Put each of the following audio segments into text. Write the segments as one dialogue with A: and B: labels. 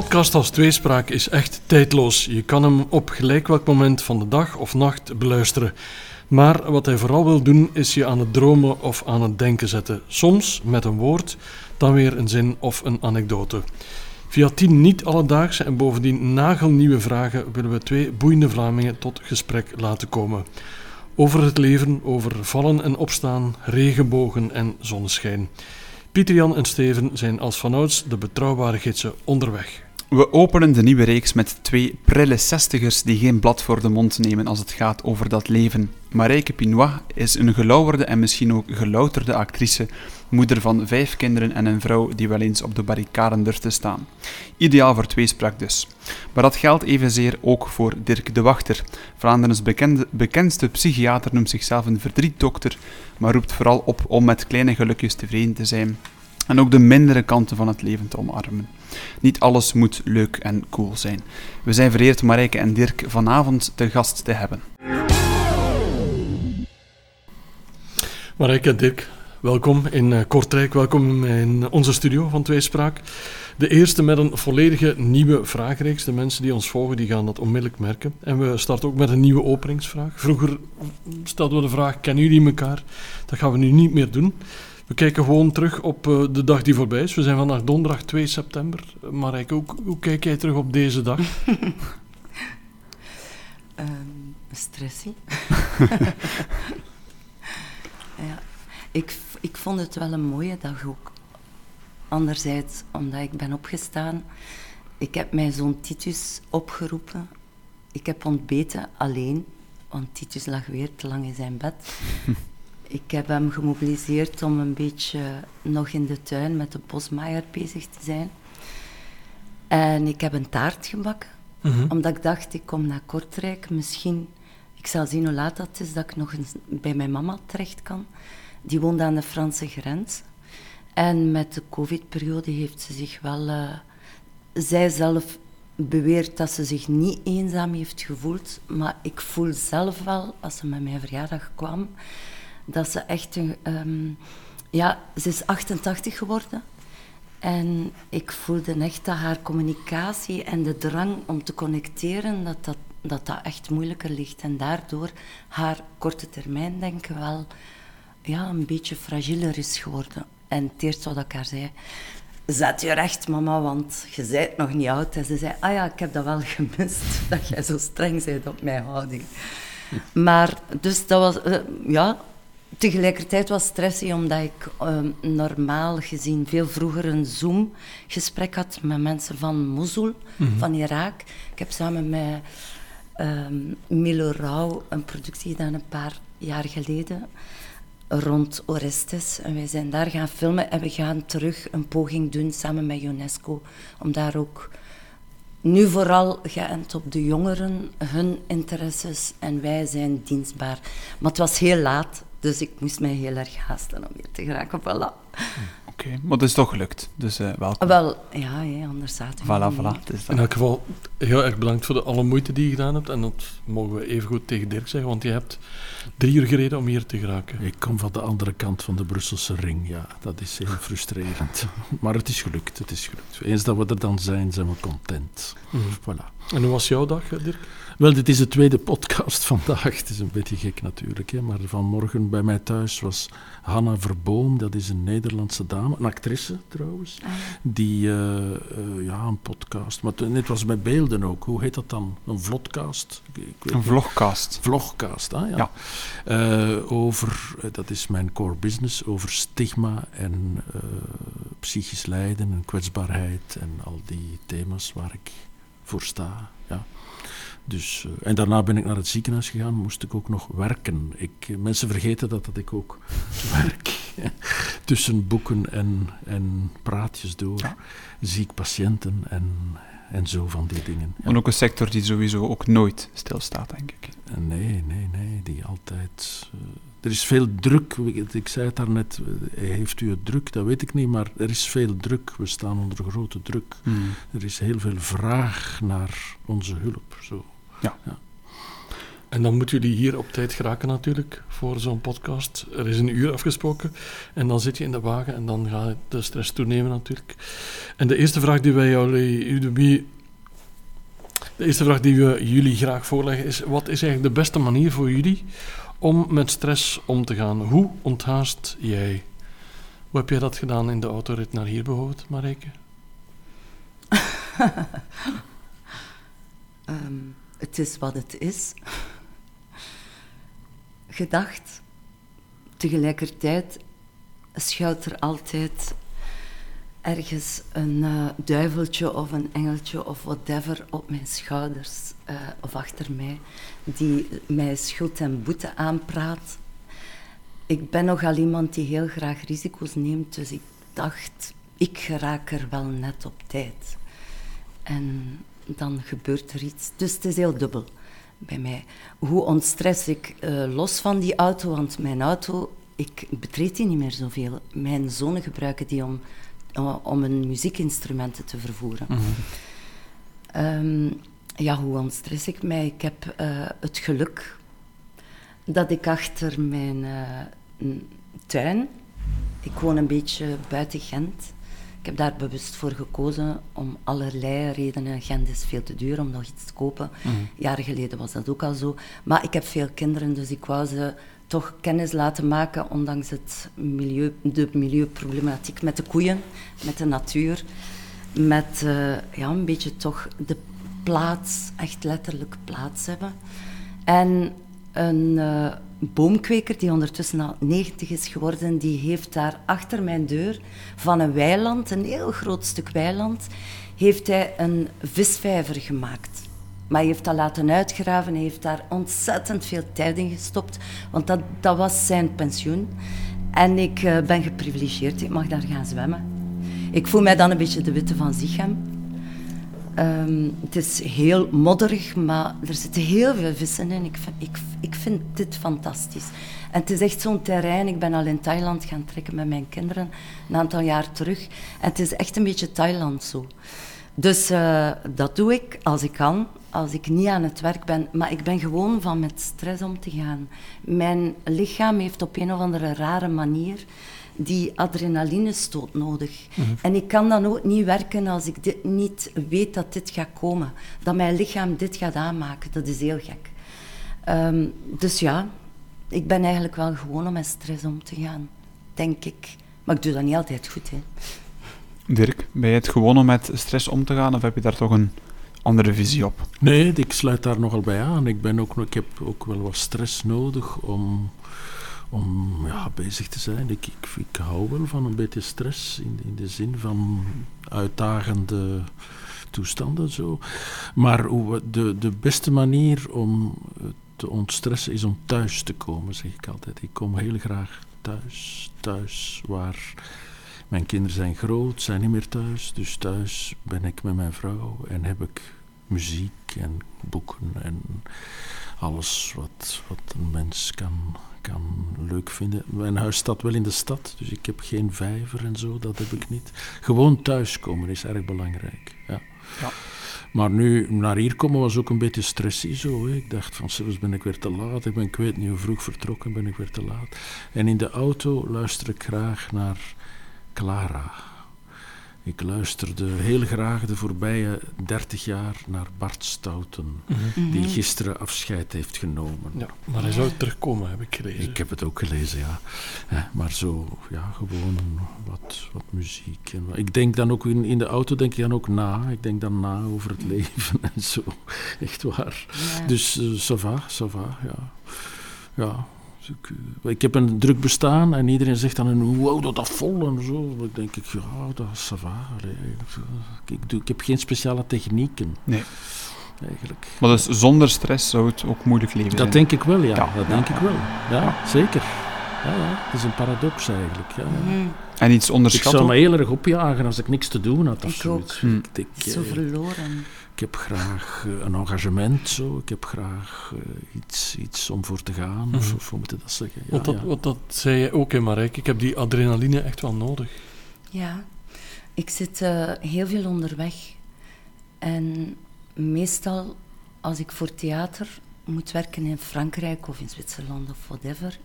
A: podcast als tweespraak is echt tijdloos. Je kan hem op gelijk welk moment van de dag of nacht beluisteren. Maar wat hij vooral wil doen, is je aan het dromen of aan het denken zetten. Soms met een woord, dan weer een zin of een anekdote. Via tien niet-alledaagse en bovendien nagelnieuwe vragen willen we twee boeiende Vlamingen tot gesprek laten komen. Over het leven, over vallen en opstaan, regenbogen en zonneschijn. Pieter Jan en Steven zijn als vanouds de betrouwbare gidsen onderweg.
B: We openen de nieuwe reeks met twee prille zestigers die geen blad voor de mond nemen als het gaat over dat leven. Marijke Pinois is een gelauwerde en misschien ook gelouterde actrice, moeder van vijf kinderen en een vrouw die wel eens op de barricaden durft te staan. Ideaal voor tweespraak dus. Maar dat geldt evenzeer ook voor Dirk de Wachter. Vlaanderens bekende, bekendste psychiater noemt zichzelf een verdrietdokter, maar roept vooral op om met kleine gelukjes tevreden te zijn en ook de mindere kanten van het leven te omarmen. Niet alles moet leuk en cool zijn. We zijn vereerd Marijke en Dirk vanavond te gast te hebben.
A: Marijke en Dirk, welkom in uh, Kortrijk, welkom in onze studio van Tweespraak. De eerste met een volledige nieuwe vraagreeks. De mensen die ons volgen die gaan dat onmiddellijk merken. En we starten ook met een nieuwe openingsvraag. Vroeger stelden we de vraag, kennen jullie elkaar? Dat gaan we nu niet meer doen. We kijken gewoon terug op uh, de dag die voorbij is. We zijn vandaag donderdag 2 september. Marijke, hoe, hoe kijk jij terug op deze dag?
C: um, stressie. ja, ik, ik vond het wel een mooie dag ook. Anderzijds, omdat ik ben opgestaan. Ik heb mijn zoon Titus opgeroepen. Ik heb ontbeten alleen, want Titus lag weer te lang in zijn bed. Ik heb hem gemobiliseerd om een beetje nog in de tuin met de bosmaaier bezig te zijn. En ik heb een taart gebakken, mhm. omdat ik dacht, ik kom naar Kortrijk, misschien, ik zal zien hoe laat dat is, dat ik nog eens bij mijn mama terecht kan. Die woont aan de Franse grens. En met de covid-periode heeft ze zich wel... Uh, zij zelf beweert dat ze zich niet eenzaam heeft gevoeld, maar ik voel zelf wel, als ze met mijn verjaardag kwam, dat ze echt een... Ehm, ja, ze is 88 geworden. En ik voelde echt dat haar communicatie en de drang om te connecteren, dat dat, dat, dat echt moeilijker ligt. En daardoor haar korte termijn denken wel ja, een beetje fragieler is geworden. En het eerste wat ik haar zei, zet je recht mama, want je bent nog niet oud. En ze zei, ah ja, ik heb dat wel gemist, dat jij zo streng bent op mijn houding. Maar, dus dat was, uh, ja, Tegelijkertijd was stressy omdat ik ehm, normaal gezien veel vroeger een Zoom-gesprek had met mensen van Mosul, mhm. van Irak. Ik heb samen met um, Milo Rauw een productie gedaan een paar jaar geleden rond Orestes. En wij zijn daar gaan filmen en we gaan terug een poging doen samen met UNESCO om daar ook nu vooral geënt op de jongeren, hun interesses en wij zijn dienstbaar. Maar het was heel laat, dus ik moest mij heel erg haasten om hier te geraken. Voilà.
B: Oké, maar het is toch gelukt, dus uh, welkom.
C: Wel, ja, ja anders zaten
B: we Voilà, voilà.
A: In elk geval, heel erg bedankt voor de alle moeite die je gedaan hebt. En dat mogen we even goed tegen Dirk zeggen, want je hebt drie uur gereden om hier te geraken.
D: Ik kom van de andere kant van de Brusselse ring, ja. Dat is heel frustrerend. maar het is gelukt, het is gelukt. Eens dat we er dan zijn, zijn we content. Mm. Voilà.
A: En hoe was jouw dag, Dirk?
D: Wel, dit is de tweede podcast vandaag. Het is een beetje gek natuurlijk, hè? maar vanmorgen bij mij thuis was Hanna Verboom. Dat is een Nederlandse dame, een actrice trouwens, ah, die uh, uh, ja, een podcast, maar net was met beelden ook. Hoe heet dat dan? Een vlogcast?
B: Een vlogcast.
D: Vlogcast, ah ja.
B: ja.
D: Uh, over, dat is mijn core business, over stigma en psychisch lijden en kwetsbaarheid en al die thema's waar ik voor sta. Dus, uh, en daarna ben ik naar het ziekenhuis gegaan, moest ik ook nog werken. Ik, eh, mensen vergeten dat, dat ik ook werk. Tussen boeken en, en praatjes door. Ja. Ziek patiënten en, en zo van die dingen.
B: En ook een sector die sowieso ook nooit stilstaat, denk ik.
D: Uh, nee, nee, nee, die altijd... er is veel druk. Ik zei het daarnet, heeft u het druk? Dat weet ik niet, maar er is veel druk. We staan onder grote druk. Hmm. Er is heel veel vraag naar onze hulp. Zo.
B: Ja. ja.
A: En dan moeten jullie hier op tijd geraken natuurlijk voor zo'n podcast. Er is een uur afgesproken en dan zit je in de wagen en dan gaat de stress toenemen natuurlijk. En de eerste vraag die wij jullie, de eerste vraag die we jullie graag voorleggen is: wat is eigenlijk de beste manier voor jullie om met stress om te gaan? Hoe onthaast jij? Hoe heb jij dat gedaan in de autorit naar hier bijvoorbeeld, Marijke?
C: um, het is wat het is. Gedacht. Tegelijkertijd schuilt er altijd ergens een uh, duiveltje of een engeltje of whatever op mijn schouders uh, of achter mij, die mij schuld en boete aanpraat. Ik ben nogal iemand die heel graag risico's neemt, dus ik dacht, ik geraak er wel net op tijd. En dan gebeurt er iets. Dus het is heel dubbel bij mij. Hoe ontstress ik uh, los van die auto? Want mijn auto, ik betreed die niet meer zoveel. Mijn zonen gebruiken die om, uh, om hun muziekinstrumenten te vervoeren. Mm -hmm. um, ja, hoe ontstress ik mij? Ik heb uh, het geluk dat ik achter mijn tuin... Ik woon een beetje buiten Gent. Ik heb daar bewust voor gekozen om allerlei redenen. Gent is veel te duur om nog iets te kopen. Mm. Jaren geleden was dat ook al zo. Maar ik heb veel kinderen, dus ik wou ze toch kennis laten maken, ondanks het milieu, de milieuproblematiek met de koeien, met de natuur. Met uh, ja, een beetje toch de plaats, echt letterlijk plaats hebben. En een uh, boomkweker, die ondertussen al 90 is geworden, die heeft daar achter mijn deur van een weiland, een heel groot stuk weiland, heeft hij een visvijver gemaakt. Maar hij heeft dat laten uitgraven, hij heeft daar ontzettend veel tijd in gestopt, want dat, dat was zijn pensioen. En ik uh, ben geprivilegeerd, ik mag daar gaan zwemmen. Ik voel mij dan een beetje de witte van Zichem. Um, het is heel modderig, maar er zitten heel veel vissen in. Ik vind, ik, ik vind dit fantastisch. En het is echt zo'n terrein. Ik ben al in Thailand gaan trekken met mijn kinderen een aantal jaar terug. En het is echt een beetje Thailand zo. Dus uh, dat doe ik als ik kan, als ik niet aan het werk ben. Maar ik ben gewoon van met stress om te gaan. Mijn lichaam heeft op een of andere rare manier die adrenalinestoot nodig. Mm -hmm. En ik kan dan ook niet werken als ik dit niet weet dat dit gaat komen. Dat mijn lichaam dit gaat aanmaken. Dat is heel gek. Um, dus ja, ik ben eigenlijk wel gewoon om met stress om te gaan. Denk ik. Maar ik doe dat niet altijd goed. Hè.
B: Dirk, ben je het gewoon om met stress om te gaan of heb je daar toch een andere visie op?
D: Nee, ik sluit daar nogal bij aan. Ik, ben ook, ik heb ook wel wat stress nodig om om ja, bezig te zijn. Ik, ik, hou wel van een beetje stress in, in de zin van uitdagende toestanden. Zo. Maar de, de beste manier om te ontstressen is om thuis te komen, zeg ik altijd. Ik kom heel graag thuis, thuis waar mijn kinderen zijn groot, zijn niet meer thuis. Dus thuis ben ik met mijn vrouw en heb ik muziek en boeken en alles wat, wat een mens kan, kan leuk vinden. Mijn huis staat wel in de stad, dus ik heb geen vijver en zo, dat heb ik niet. Gewoon thuiskomen is erg belangrijk. Ja. ja. Maar nu naar hier komen was ook een beetje stressy zo. Hè. Ik dacht van zelfs ben ik weer te laat. Ik ben ik weet niet hoe vroeg vertrokken ben ik weer te laat. En in de auto luister ik graag naar Clara. Ik luisterde heel graag de voorbije dertig jaar naar Bart Stouten, mm -hmm. die gisteren afscheid heeft genomen.
A: Ja, maar hij zou terugkomen, heb ik gelezen.
D: Ik heb het ook gelezen, ja. ja maar zo, ja, gewoon wat, wat muziek. En, ik denk dan ook in, in de auto, denk ik dan ook na. Ik denk dan na over het leven en zo. Echt waar. Ja. Dus, uh, ça va, ça va, ja. Ja, ik, ik, heb een druk bestaan en iedereen zegt dan, houdt dat, dat vol en zo. Dan denk ik, ja, dat is va. Ik, doe, ik heb geen speciale technieken.
B: Nee. Eigenlijk. Maar dus zonder stress zou het ook moeilijk leven
D: dat
B: zijn?
D: denk ik wel, ja. ja. Dat denk ik wel. Ja, zeker. Ja, ja, het is een paradox eigenlijk. Ja.
C: Mm.
B: En iets onderschatten?
D: Ik zou me heel erg opjagen als ik niks te doen had. Of
C: ik ook.
D: Hm.
C: Ik, Zo verloren.
D: Ik heb graag uh, een engagement, zo. ik heb graag uh, iets, iets om voor te gaan, mm. of, of hoe moet je dat zeggen? Ja,
A: want, dat,
D: ja.
A: want dat zei je ook, in Marijk. Ik heb die adrenaline echt wel nodig.
C: Ja, ik zit uh, heel veel onderweg. En meestal, als ik voor theater moet werken in Frankrijk of in Zwitserland of whatever,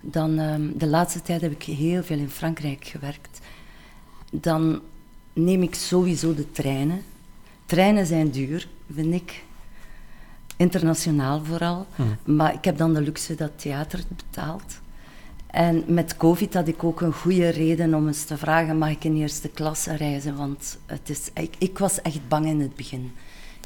C: dan ehm, de laatste tijd heb ik heel veel in Frankrijk gewerkt. Dan neem ik sowieso de treinen. Treinen zijn duur, vind ik. Internationaal vooral.
A: Mhm.
C: Maar ik heb dan de luxe dat theater betaalt. En met COVID had ik ook een goede reden om eens te vragen: mag ik in eerste klasse reizen? Want het is, ik, ik was echt bang in het begin.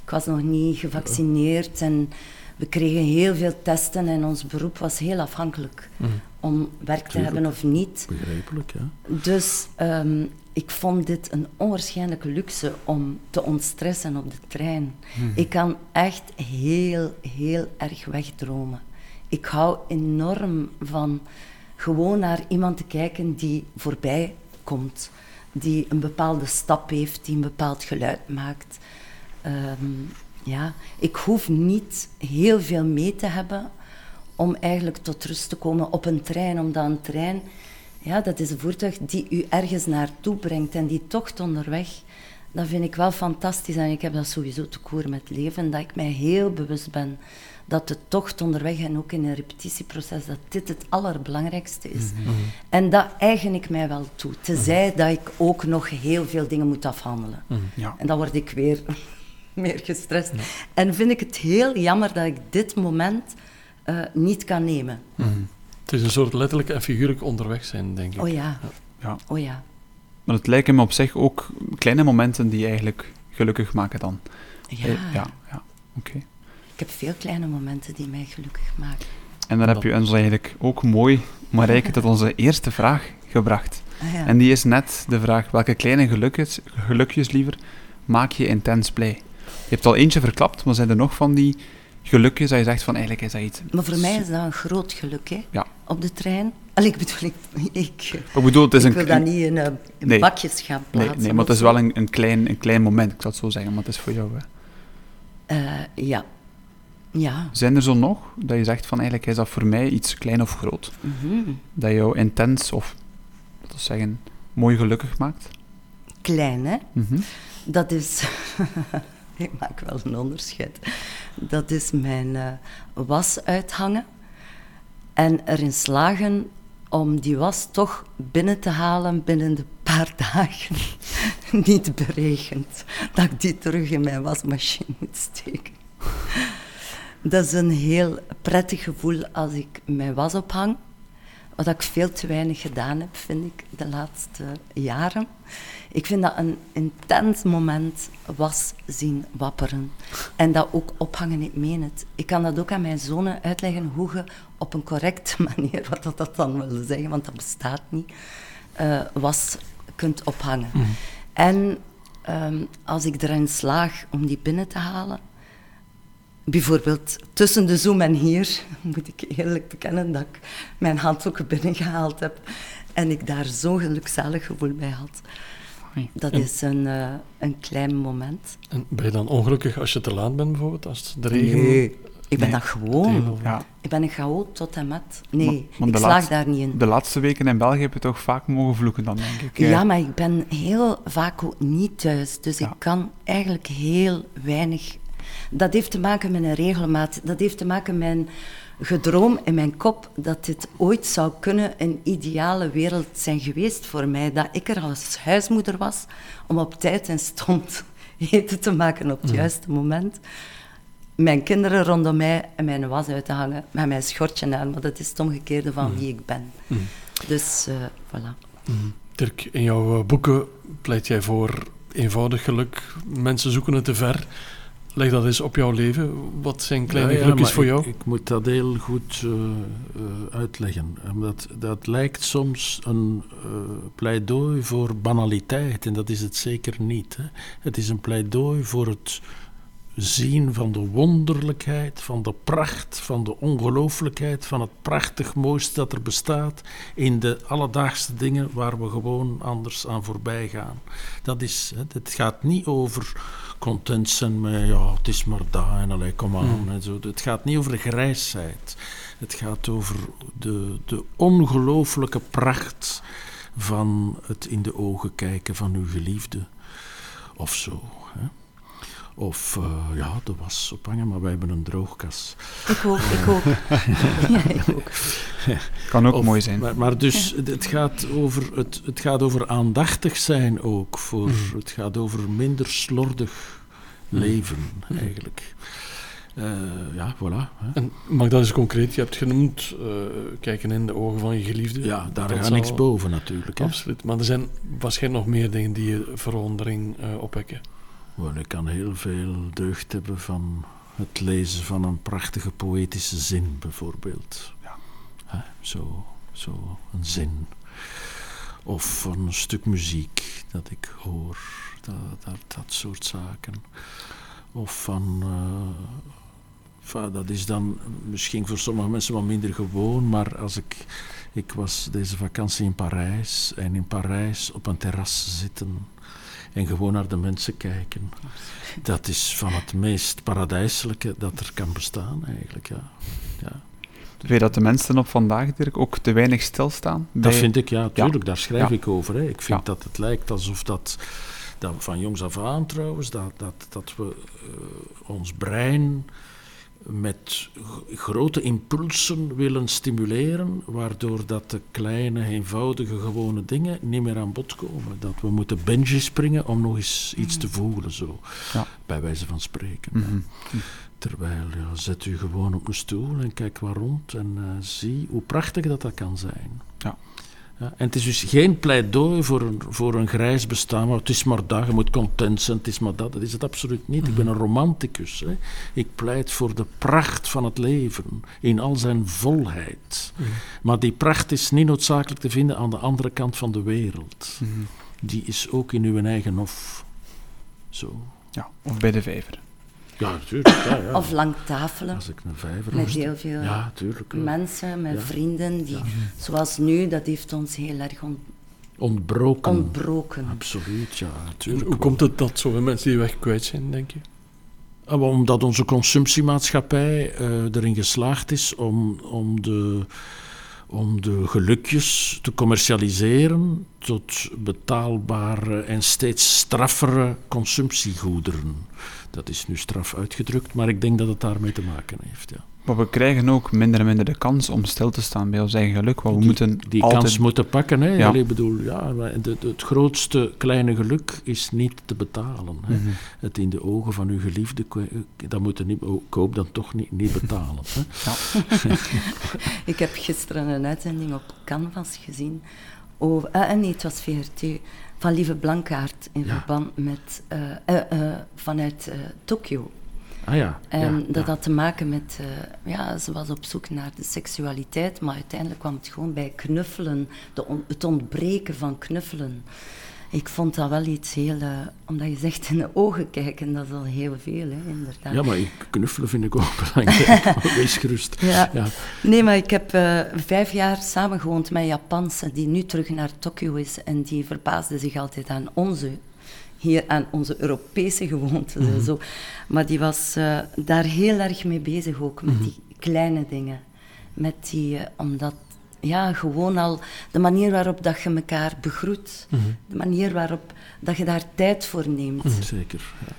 C: Ik was nog niet gevaccineerd en we kregen heel veel testen en ons beroep was heel afhankelijk
A: Mhm.
C: om werk te
D: Tuurlijk.
C: hebben of niet.
D: Begrijpelijk, ja.
C: Dus ehm, ik vond dit een onwaarschijnlijke luxe om te ontstressen op de trein. Ik kan echt heel, heel erg wegdromen. Ik hou enorm van gewoon naar iemand te kijken die voorbij komt, die een bepaalde stap heeft, die een bepaald geluid maakt. Ehm, ja, ik hoef niet heel veel mee te hebben om eigenlijk tot rust te komen op een trein, omdat een trein, ja, dat is een voertuig die u ergens naartoe brengt en die tocht onderweg, dat vind ik wel fantastisch en ik heb dat sowieso te koer met leven, dat ik mij heel bewust ben dat de tocht onderweg en ook in een repetitieproces, dat dit het allerbelangrijkste is. En dat eigen ik mij wel toe, tenzij dat ik ook nog heel veel dingen moet afhandelen.
B: Ja.
C: En dan word ik weer meer gestrest. En vind ik het heel jammer dat ik dit moment eh, niet kan nemen.
A: Het is een soort letterlijk en figuurlijk onderweg zijn, denk ik.
C: Oh ja,
B: ja.
C: oh ja.
B: Maar het lijken me op zich ook kleine momenten die je eigenlijk gelukkig maken dan.
C: Ja,
B: Eh, ja, ja. oké.
C: ik heb veel kleine momenten die mij gelukkig maken.
B: En dan heb je ons eigenlijk ook mooi, Marijke, tot onze eerste vraag gebracht.
C: Ah, ja.
B: En die is net de vraag, welke kleine gelukjes, gelukjes liever, maak je intens blij? Je hebt al eentje verklapt, maar zijn er nog van die gelukjes dat je zegt van, eigenlijk is dat iets...
C: Maar voor mij is dat een groot geluk, hè?
B: Ja.
C: Op de trein. Allee, ik bedoel, ik, ik,
B: Ik bedoel, het is
C: ik
B: een...
C: wil dat niet in,
B: Nee.
C: bakjes gaan
B: nee,
C: plaatsen.
B: nee, maar het is wel een, een, klein, een klein moment, ik zal het zo zeggen, maar het is voor jou. Hè.
C: Eh, ja. Ja.
B: Zijn er zo nog, dat je zegt van, eigenlijk is dat voor mij iets klein of groot?
C: Mhm.
B: Dat jou intens of, laten we zeggen, mooi gelukkig maakt?
C: Klein, hè?
B: Mhm.
C: Dat is. ik maak wel een onderscheid. Dat is mijn eh, was uithangen. En erin slagen om die was toch binnen te halen binnen de paar dagen. Niet beregend. Dat ik die terug in mijn wasmachine moet steken. Dat is een heel prettig gevoel als ik mijn was ophang. Wat ik veel te weinig gedaan heb, vind ik, de laatste jaren. Ik vind dat een intens moment was zien wapperen. En dat ook ophangen, ik meen het. Ik kan dat ook aan mijn zonen uitleggen hoe je op een correcte manier, wat dat, dat dan wil zeggen, want dat bestaat niet, eh, was kunt ophangen. En ehm, als ik erin slaag om die binnen te halen, bijvoorbeeld tussen de Zoom en hier, moet ik eerlijk bekennen dat ik mijn handdoeken binnengehaald heb en ik daar zo'n gelukzalig gevoel bij had.
B: Oei.
C: Dat
A: En-
C: is een, eh, een klein moment.
A: En ben je dan ongelukkig als je te laat bent, bijvoorbeeld? Als de regen...
C: ik ben
B: Nee.
C: dat gewoon.
B: Ja.
C: Ik ben een chaot tot en met. Nee,
B: Maar- maar
C: ik slaag
B: laatste-
C: daar niet in.
B: De laatste weken in België heb je toch vaak mogen vloeken dan, denk ik.
C: Ja,
B: eh.
C: maar ik ben heel vaak ook niet thuis. Dus
B: Ja.
C: ik kan eigenlijk heel weinig. Dat heeft te maken met een regelmaat. Dat heeft te maken met een gedroom in mijn kop dat dit ooit zou kunnen een ideale wereld zijn geweest voor mij. Dat ik er als huismoeder was om op tijd en stond eten te maken op het juiste moment. Mijn kinderen rondom mij en mijn was uit te hangen met mijn schortje aan. Maar dat is het omgekeerde van wie ik ben. Dus eh, voilà.
A: Dirk, in jouw eh, boeken pleit jij voor eenvoudig geluk. Mensen zoeken het te ver. Leg dat eens op jouw leven. Wat zijn kleine
D: Ja, ja,
A: gelukjes voor
D: ik-
A: jou?
D: Ik, moet dat heel goed eh, eh, uitleggen. Omdat dat lijkt soms een eh, pleidooi voor banaliteit. En dat is het zeker niet. Hè. Het is een pleidooi voor het zien van de wonderlijkheid, van de pracht, van de ongelooflijkheid, van het prachtig mooiste dat er bestaat in de alledaagse dingen waar we gewoon anders aan voorbij gaan. Dat is, het gaat niet over content zijn met, ja, het is maar dat en allee, kom aan. En zo. Het gaat niet over grijsheid. Het gaat over de, de ongelooflijke pracht van het in de ogen kijken van uw geliefde. Of zo. Hè. Of uh, ja, de was ophangen, maar wij hebben een droogkas.
C: Ik ook, ik ook. ja, ik ook.
B: Kan ook of, mooi zijn.
D: Maar, maar dus het, gaat over, het, het gaat over aandachtig zijn ook. Voor, mm. Het gaat over minder slordig leven, mm. eigenlijk. Uh, ja, voilà. Hè.
A: En mag dat eens concreet? Je hebt genoemd uh, kijken in de ogen van je geliefde.
D: Ja, daar gaat niks boven natuurlijk. Hè.
A: Absoluut. Maar er zijn waarschijnlijk nog meer dingen die je verwondering uh, opwekken.
D: Wel, ik kan heel veel deugd hebben van het lezen van een prachtige poëtische zin, bijvoorbeeld. Ja. Hè? Zo, zo een zin. Of van een stuk muziek dat ik hoor. Dat, dat, dat soort zaken. Of van dat is dan misschien voor sommige mensen wat minder gewoon, maar als ik, ik was deze vakantie in Parijs en in Parijs op een terras zitten en gewoon naar de mensen kijken. Dat is van het meest paradijselijke dat er kan bestaan eigenlijk, ja. ja.
B: Vind je dat de mensen op vandaag Dirk, ook te weinig stilstaan?
D: Dat vind ik, ja, tuurlijk, daar schrijf ik over. Hè. Ik vind dat het lijkt alsof dat, dat van jongs af aan trouwens, dat, dat, dat we uh, ons brein met grote impulsen willen stimuleren, waardoor dat de kleine, eenvoudige, gewone dingen niet meer aan bod komen. Dat we moeten bungee springen om nog eens iets te voelen, zo, ja. bij wijze van spreken. Mhm. Terwijl, ja, zet u gewoon op een stoel en kijk waar rond en uh, zie hoe prachtig dat dat kan zijn. Ja. Ja, en het is dus geen pleidooi voor een, voor een grijs bestaan, maar het is maar dat, je moet content zijn, het is maar dat. Dat is het absoluut niet. Ik ben een romanticus. Hè. Ik pleit voor de pracht van het leven in al zijn volheid. Mhm. Maar die pracht is niet noodzakelijk te vinden aan de andere kant van de wereld. Mhm. Die is ook in uw eigen hof. Zo.
B: Ja, of bij de vijver.
D: Ja, natuurlijk. Ja, ja.
C: Of lang tafelen.
D: Als ik een vijver
C: Met heel veel ja, tuurlijk, mensen, met vrienden. Die, Zoals nu, dat heeft ons heel erg on
D: ontbroken.
C: ontbroken.
D: Absoluut, ja. Tuurlijk
A: Hoe komt het dat zoveel mensen die weg kwijt zijn, denk je?
D: Ah, omdat onze consumptiemaatschappij uh, erin geslaagd is om, om de om de gelukjes te commercialiseren tot betaalbare en steeds straffere consumptiegoederen. Dat is nu straf uitgedrukt, maar ik denk dat het daarmee te maken heeft. Ja.
B: Maar we krijgen ook minder en minder de kans om stil te staan bij ons eigen geluk. Want we die, moeten
D: die
B: altijd...
D: kans moeten pakken. Hè? Ja. Ik bedoel, ja, het grootste kleine geluk is niet te betalen. Hè? Mhm. Het in de ogen van uw geliefde, dat moet niet, oh, koop dan toch niet, niet betalen. Hè? Ja.
C: ik heb gisteren een uitzending op Canvas gezien. Over, uh, nee, het was VRT van Lieve Blankaart in verband met uh, uh, vanuit Tokio.
D: Ah ja.
C: En dat had te maken met, ja, ze was op zoek naar de seksualiteit, maar uiteindelijk kwam het gewoon bij knuffelen, de het ontbreken van knuffelen ik vond dat wel iets heel... Uh, omdat je zegt in de ogen kijken, dat is al heel veel, hè, inderdaad.
D: Ja, maar knuffelen vind ik ook belangrijk. Wees gerust.
C: Ja. ja. Nee, maar ik heb uh, vijf jaar samengewoond met Japanse die nu terug naar Tokio is. En die verbaasde zich altijd aan onze hier aan onze Europese gewoontes en mhm. zo. Maar die was uh, daar heel erg mee bezig ook, met mhm. die kleine dingen. Met die, omdat ja, gewoon al de manier waarop dat je elkaar begroet. Mhm. De manier waarop dat je daar tijd voor neemt.
D: Zeker. Ja.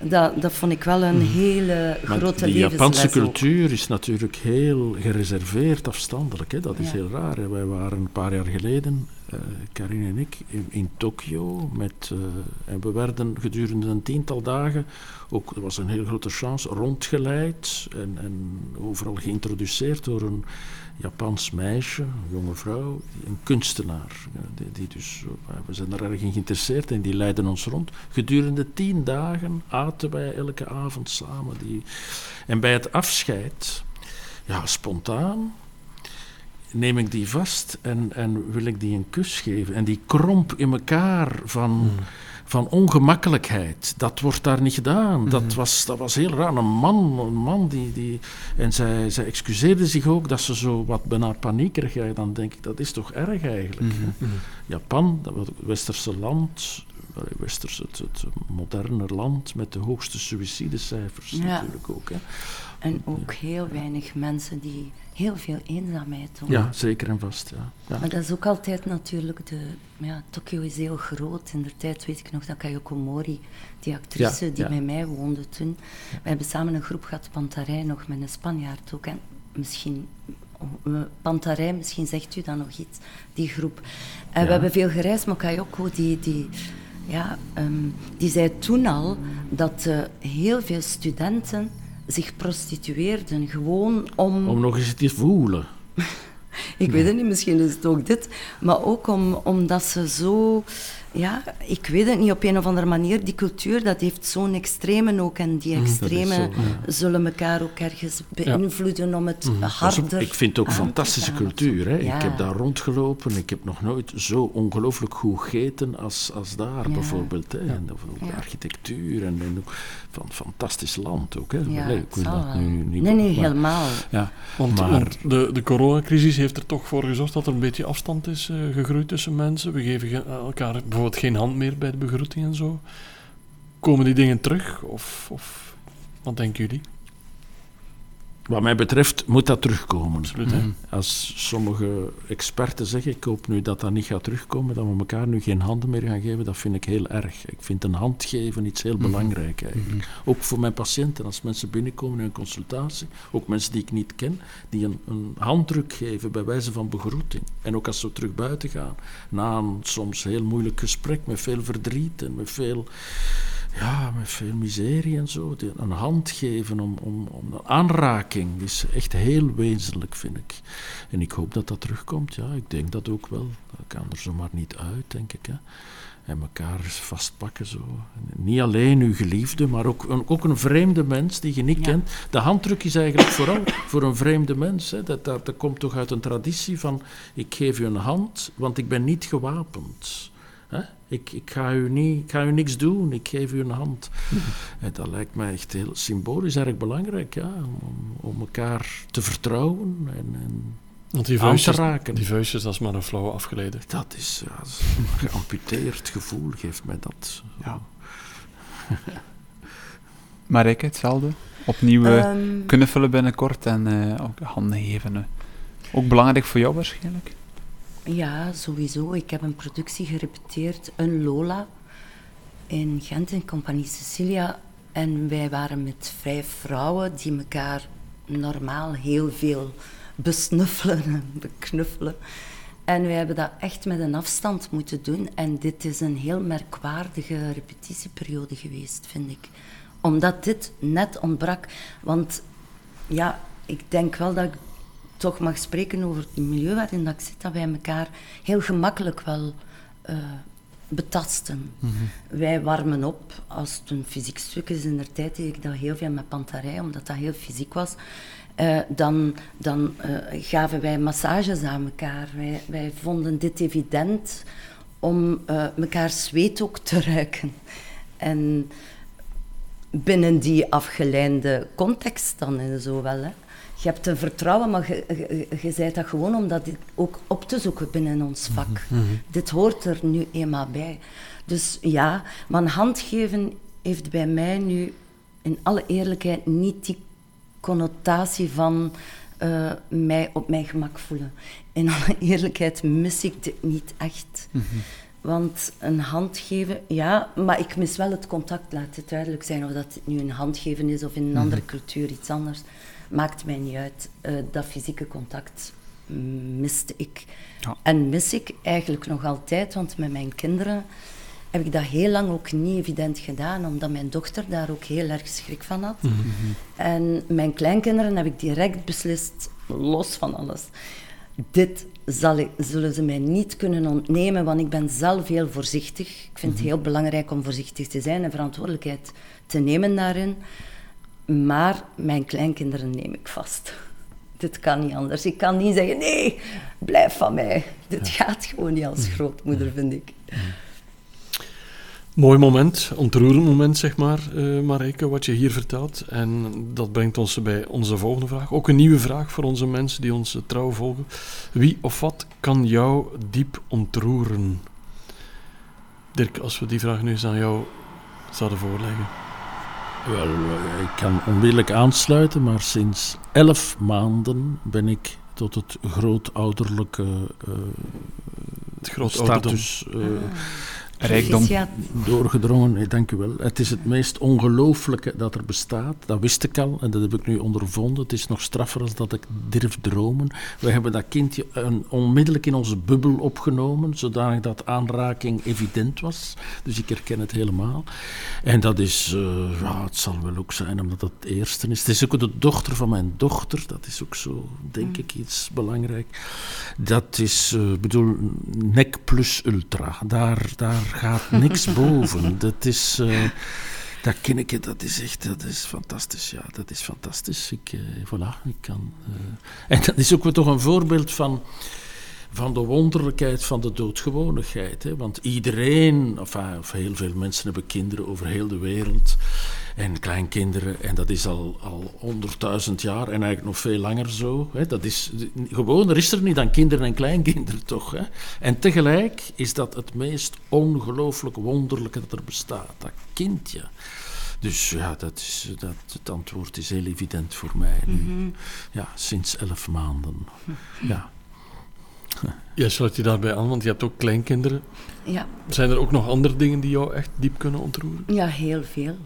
C: Dat, dat vond ik wel een mhm. hele grote levensles.
D: De Japanse cultuur is natuurlijk heel gereserveerd afstandelijk. Hè? Dat is heel raar. Hè? Wij waren een paar jaar geleden, uh, Karin en ik, in, in Tokio. Met, uh, en we werden gedurende een tiental dagen, ook, dat was een heel grote chance, rondgeleid en, en overal geïntroduceerd door een Japans meisje, jonge vrouw, een kunstenaar. Die, die dus, eh, we zijn er erg in geïnteresseerd en die leiden ons rond. Gedurende tien dagen aten wij elke avond samen. Die, en bij het afscheid, ja, spontaan, neem ik die vast en, en wil ik die een kus geven. En die kromp in elkaar van... Hmm van ongemakkelijkheid. Dat wordt daar niet gedaan. dat, mhm. was, dat was heel raar. Een man, een man die, die... En zij, zij excuseerde zich ook dat ze zo wat bijna paniekerig... Ja, dan denk ik, dat is toch erg eigenlijk. Mhm. Mhm. Japan, dat westerse land... allee, Westers, het, het moderne land met de hoogste suïcidecijfers
C: Ja.
D: natuurlijk ook. Hè.
C: En ook heel weinig mensen die heel veel eenzaamheid doen.
D: Ja, zeker en vast. Ja. Ja.
C: Maar dat is ook altijd natuurlijk de... Ja, Tokio is heel groot. In de tijd weet ik nog dat Kayoko Mori, die actrice
D: Ja,
C: die
D: ja.
C: bij mij woonde toen... We hebben samen een groep gehad, Pantarij, nog met een Spanjaard ook. En misschien... Pantarij, misschien zegt u dan nog iets, die groep. En we hebben veel gereisd, maar Kayoko, die... die ja, ehm, die zei toen al dat eh, heel veel studenten zich prostitueerden, gewoon om...
D: Om nog eens te voelen.
C: Ik weet het niet, misschien is het ook dit. Maar ook om, omdat ze zo... Ja, ik weet het niet, op een of andere manier, die cultuur, dat heeft zo'n extreme ook. En die extreme
D: zo, ja.
C: zullen elkaar ook ergens beïnvloeden om het
D: op,
C: harder
D: ik vind het ook fantastische cultuur. Hè.
C: Ja.
D: Ik heb daar rondgelopen. Ik heb nog nooit zo ongelooflijk goed gegeten als, als daar
C: Ja.
D: bijvoorbeeld. Hè. En
C: Ja.
D: architectuur en, en ook van fantastisch land ook. Hè.
C: Ja,
D: Allee, ik wil dat nu niet...
C: Nee, nee,
D: maar-
C: helemaal.
D: Ja,
A: Want,
D: maar
A: want de, de coronacrisis heeft er toch voor gezorgd dat er een beetje afstand is eh, gegroeid tussen mensen. We geven ge- elkaar bijvoorbeeld geen hand meer bij de begroeting en zo. Komen die dingen terug? Of, of wat denken jullie?
D: Wat mij betreft moet dat terugkomen.
A: Absoluut, hè?
D: Als sommige experten zeggen, ik hoop nu dat dat niet gaat terugkomen, dat we elkaar nu geen handen meer gaan geven, dat vind ik heel erg. Ik vind een hand geven iets heel belangrijk eigenlijk. Ook voor mijn patiënten, als mensen binnenkomen in een consultatie, ook mensen die ik niet ken, die een, een handdruk geven bij wijze van begroeting. En ook als ze terug buiten gaan, na een soms heel moeilijk gesprek met veel verdriet en met veel ja, met veel miserie en zo. Een hand geven om, om, om een aanraking is echt heel wezenlijk, vind ik. En ik hoop dat dat terugkomt. Ja, ik denk dat ook wel. Dat kan er zomaar niet uit, denk ik. Hè. En elkaar vastpakken zo. En niet alleen uw geliefde, maar ook een, ook een vreemde mens die je niet
C: Ja.
D: kent. De handdruk is eigenlijk vooral voor een vreemde mens. Hè. Dat, dat, dat komt toch uit een traditie van ik geef u een hand, want ik ben niet gewapend. Hè? Ik, ik, ga u niet, ik ga u niks doen, ik geef u een hand. En dat lijkt mij echt heel symbolisch erg belangrijk, ja, om, om elkaar te vertrouwen en, en
A: Want die
D: aan te
A: vuistjes,
D: raken.
A: die vuistjes, dat is maar een flauw afgeleden.
D: Dat is ja, dat is een geamputeerd gevoel, geeft mij dat.
B: Ja. Marijke, hetzelfde. Opnieuw eh,
C: Ehm,
B: knuffelen binnenkort en eh, ook handen geven. eh. Ook belangrijk voor jou waarschijnlijk.
C: Ja, sowieso. Ik heb een productie gerepeteerd, een Lola, in Gent, in Compagnie Cecilia. En wij waren met vijf vrouwen die elkaar normaal heel veel besnuffelen en beknuffelen. En wij hebben dat echt met een afstand moeten doen. En dit is een heel merkwaardige repetitieperiode geweest, vind ik. Omdat dit net ontbrak. Want ja, ik denk wel dat ik toch mag spreken over het milieu waarin dat ik zit, dat wij elkaar heel gemakkelijk wel eh, betasten. Wij warmen op. Als het een fysiek stuk is, in de tijd deed ik dat heel veel met pantarij, omdat dat heel fysiek was. Eh, dan dan eh, gaven wij massages aan elkaar. Wij, wij vonden dit evident om elkaar zweet ook te ruiken. En binnen die afgeleide context dan en zo wel. Hè. Je hebt een vertrouwen, maar je, zei dat gewoon om dat ook op te zoeken binnen ons vak. Dit hoort er nu eenmaal bij. Dus ja, maar een hand geven heeft bij mij nu in alle eerlijkheid niet die connotatie van eh, mij op mijn gemak voelen. In alle eerlijkheid mis ik dit niet echt. Want een hand geven, ja, maar ik mis wel het contact, laat het duidelijk zijn. Of dat het nu een hand geven is of in een andere cultuur iets anders, maakt mij niet uit. Eh, dat fysieke contact miste ik.
B: Ja.
C: En mis ik eigenlijk nog altijd, want met mijn kinderen heb ik dat heel lang ook niet evident gedaan, omdat mijn dochter daar ook heel erg schrik van had. En mijn kleinkinderen heb ik direct beslist, los van alles. Dit zal ik, zullen ze mij niet kunnen ontnemen, want ik ben zelf heel voorzichtig. Ik vind het heel belangrijk om voorzichtig te zijn en verantwoordelijkheid te nemen daarin. Maar mijn kleinkinderen neem ik vast. Dit kan niet anders. Ik kan niet zeggen, nee, blijf van mij. Dit gaat gewoon niet als grootmoeder, vind ik.
A: Mooi moment, ontroerend moment, zeg maar, eh Marijke, wat je hier vertelt. En dat brengt ons bij onze volgende vraag. Ook een nieuwe vraag voor onze mensen die ons eh, trouw volgen. Wie of wat kan jou diep ontroeren? Dirk, als we die vraag nu eens aan jou zouden voorleggen.
D: Wel, eh, ik kan onmiddellijk aansluiten, maar sinds elf maanden ben ik tot het grootouderlijke uh,
A: het
D: status uh,
B: Rijkdom.
D: Doorgedrongen. Nee, dank u wel. Het is het meest ongelooflijke dat er bestaat. Dat wist ik al en dat heb ik nu ondervonden. Het is nog straffer als dat ik durf dromen. We hebben dat kindje een, onmiddellijk in onze bubbel opgenomen, zodanig dat aanraking evident was. Dus ik herken het helemaal. En dat is, eh, ja, het zal wel ook zijn omdat het het eerste is. Het is ook de dochter van mijn dochter. Dat is ook zo, denk ik, iets belangrijk. Dat is, eh, ik bedoel, nek plus ultra. Daar, daar gaat niks boven. Dat is... eh, dat ik, dat is echt, dat is fantastisch. Ja, dat is fantastisch. Ik, eh, voilà, ik kan... eh, En dat is ook wel toch een voorbeeld van, van de wonderlijkheid van de doodgewonigheid. Hè? Want iedereen, enfin, of heel veel mensen hebben kinderen over heel de wereld. En kleinkinderen, en dat is al, al 100.000 jaar en eigenlijk nog veel langer zo. Hè? Dat is, gewoon, er is er niet dan kinderen en kleinkinderen toch. Hè? En tegelijk is dat het meest ongelooflijk wonderlijke dat er bestaat. Dat kindje. Dus ja, dat is, dat, het antwoord is heel evident voor mij nu. Ja, sinds elf maanden. Ja.
A: Jij sluit je daarbij aan, want je hebt ook kleinkinderen.
C: Ja,
A: Zijn er ook nog andere dingen die jou echt diep kunnen ontroeren?
C: ja, heel veel.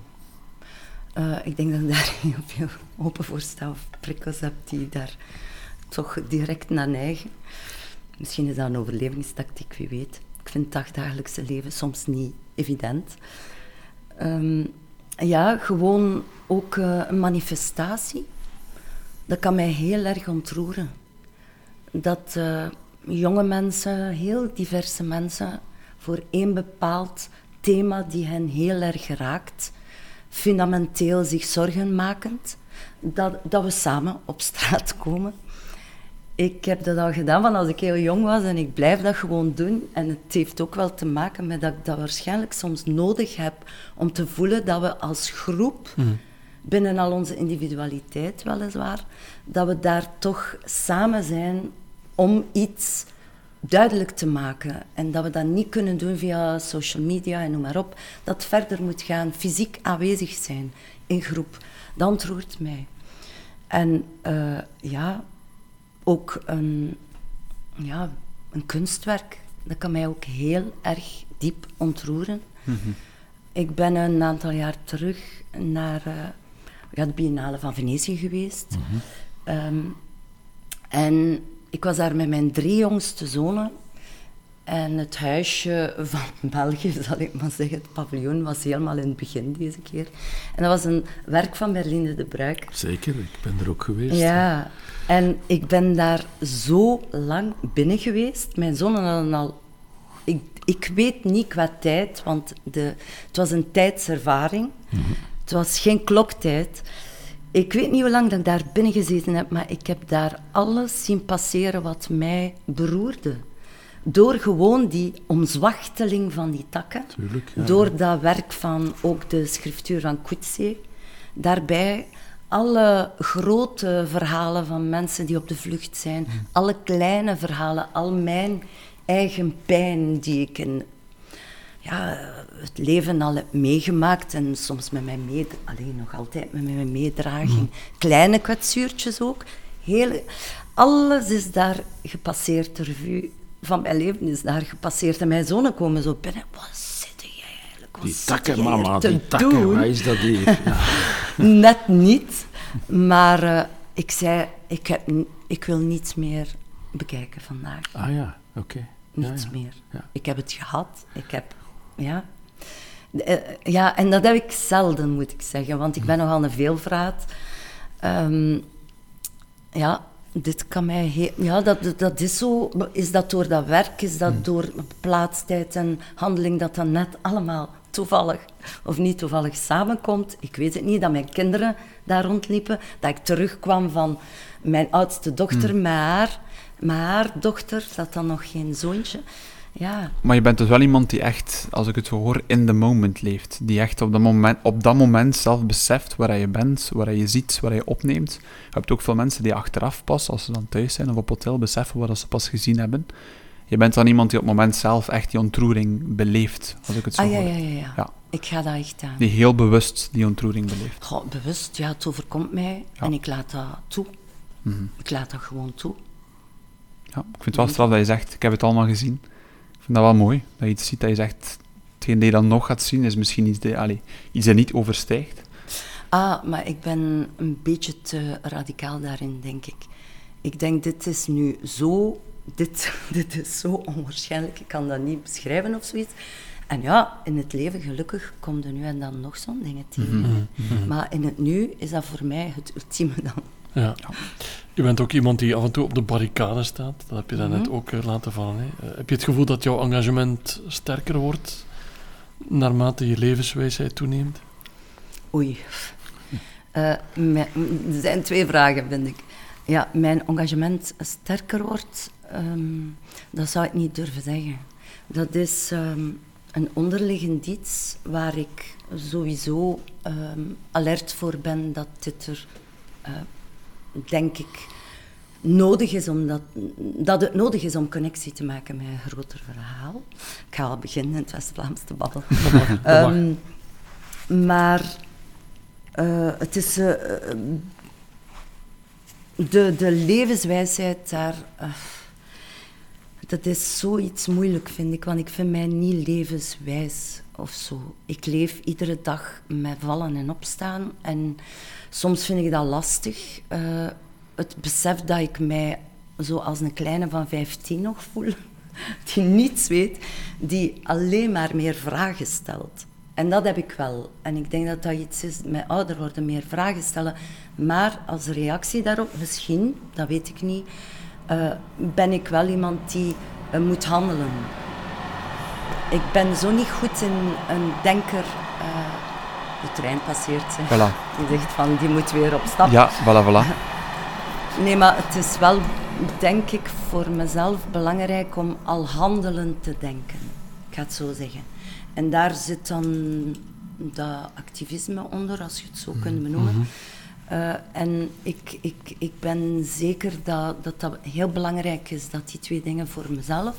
C: Eh, ik denk dat ik daar heel veel open voor sta of prikkels heb die daar toch direct naar neigen. Misschien is dat een overlevingstactiek, wie weet. Ik vind het dagdagelijkse leven soms niet evident. Ehm, ja, gewoon ook eh, een manifestatie. Dat kan mij heel erg ontroeren. Dat eh, jonge mensen, heel diverse mensen, voor één bepaald thema die hen heel erg raakt, fundamenteel zich zorgen makend, dat, dat we samen op straat komen. Ik heb dat al gedaan van als ik heel jong was en ik blijf dat gewoon doen. En het heeft ook wel te maken met dat ik dat waarschijnlijk soms nodig heb om te voelen dat we als groep, binnen al onze individualiteit weliswaar, dat we daar toch samen zijn om iets duidelijk te maken. En dat we dat niet kunnen doen via social media en noem maar op. Dat verder moet gaan, fysiek aanwezig zijn in groep. Dat ontroert mij. En eh, ja, ook een, ja, een kunstwerk. Dat kan mij ook heel erg diep ontroeren. Ik ben een aantal jaar terug naar eh, ja, de Biennale van Venetië geweest. Ehm, en ik was daar met mijn drie jongste zonen. En het huisje van België, zal ik maar zeggen, het paviljoen, was helemaal in het begin deze keer. En dat was een werk van Berline de Bruik.
D: Zeker, ik ben er ook geweest.
C: Ja, en ik ben daar zo lang binnen geweest. Mijn zonen hadden al... Ik, ik weet niet qua tijd, want de, het was een tijdservaring. Het was geen kloktijd. Ik weet niet hoe lang dat ik daar binnen gezeten heb, maar ik heb daar alles zien passeren wat mij beroerde. Door gewoon die omzwachteling van die takken.
D: Tuurlijk, ja.
C: Door dat werk van ook de schriftuur van Coetzee. Daarbij alle grote verhalen van mensen die op de vlucht zijn. Alle kleine verhalen, al mijn eigen pijn die ik in ja, het leven al heb meegemaakt. En soms met mijn mee, alleen nog altijd met mijn meedraging. Kleine kwetsuurtjes ook. Hele, alles is daar gepasseerd. De revue van mijn leven is daar gepasseerd. En mijn zonen komen zo binnen. Wat zit jij eigenlijk? Wat
D: Die takken, mama, die takken.
C: doen?
D: Wat is dat hier? Ja.
C: Net niet. Maar eh, ik zei, ik, heb, ik wil niets meer bekijken vandaag.
D: Ah ja, oké.
C: Niets
D: ja.
C: meer. Ik heb het gehad. Ik heb, ja. Eh, ja, en dat heb ik zelden, moet ik zeggen. Want ik ben nogal een veelvraat. Ehm, ja, dit kan mij... heel- ja, dat, dat- dat is zo. Is dat door dat werk? Is dat door plaatstijd en handeling dat dat net allemaal toevallig of niet toevallig samenkomt? Ik weet het niet. Dat mijn kinderen daar rondliepen. Dat ik terugkwam van mijn oudste dochter met haar... Met haar dochter, had dan nog geen zoontje. Ja,
B: Maar je bent dus wel iemand die echt, als ik het zo hoor, in the moment leeft. Die echt op dat moment, op dat moment zelf beseft waar je bent, waar je ziet, waar je opneemt. Je hebt ook veel mensen die achteraf pas, als ze dan thuis zijn of op hotel, beseffen wat ze pas gezien hebben. Je bent dan iemand die op het moment zelf echt die ontroering beleeft, als ik het zo
C: Ah ja,
B: hoor.
C: ja, ja, ja,
B: Ja.
C: Ik ga dat echt aan.
B: Die heel bewust die ontroering beleeft.
C: Goh, bewust, ja, het overkomt mij
B: Ja.
C: en ik laat dat toe.
B: Mhm.
C: Ik laat dat gewoon toe.
B: Ja, ik vind het wel straf dat je zegt, ik heb het allemaal gezien. Ik vind dat wel mooi, dat je iets ziet dat je zegt, hetgeen dat je dan nog gaat zien, is misschien iets, die, allee, iets dat niet overstijgt.
C: Ah, maar ik ben een beetje te radicaal daarin, denk ik. Ik denk, dit is nu zo... Dit, dit is zo onwaarschijnlijk, ik kan dat niet beschrijven of zoiets. En ja, in het leven, gelukkig, komt er nu en dan nog zo'n dingen tegen.
B: Mhm.
C: Maar in het nu is dat voor mij het ultieme dan.
A: Ja. Je bent ook iemand die af en toe op de barricade staat. Dat heb je daarnet
C: Mhm.
A: ook eh, laten vallen. Hè. Eh, heb je het gevoel dat jouw engagement sterker wordt naarmate je levenswijsheid toeneemt?
C: Oei. Eh, mijn- er zijn twee vragen, vind ik. Ja, mijn engagement sterker wordt, ehm, dat zou ik niet durven zeggen. Dat is ehm, een onderliggend iets waar ik sowieso ehm, alert voor ben dat dit er, eh, denk ik, nodig is om dat, dat het nodig is om connectie te maken met een groter verhaal. Ik ga al beginnen in het West-Vlaams te babbelen. Ehm, maar eh, het is eh, eh, de, de levenswijsheid daar. dat is zoiets moeilijk, vind ik, want ik vind mij niet levenswijs of zo. Ik leef iedere dag met vallen en opstaan en soms vind ik dat lastig. eh, het besef dat ik mij zo als een kleine van 15 nog voel, die niets weet, die alleen maar meer vragen stelt. En dat heb ik wel. En ik denk dat dat iets is met ouder worden, meer vragen stellen. Maar als reactie daarop, misschien, dat weet ik niet, eh, ben ik wel iemand die eh, moet handelen. Ik ben zo niet goed in een denker. De trein passeert, hè.
B: Voilà.
C: die zegt van die moet weer op stap.
B: Ja, voilà, voilà.
C: Nee, maar het is wel, denk ik, voor mezelf belangrijk om al handelen te denken. Ik ga het zo zeggen. En daar zit dan dat activisme onder, als je het zo kunt benoemen. Eh, en ik, ik, ik ben zeker dat, dat dat heel belangrijk is, dat die twee dingen voor mezelf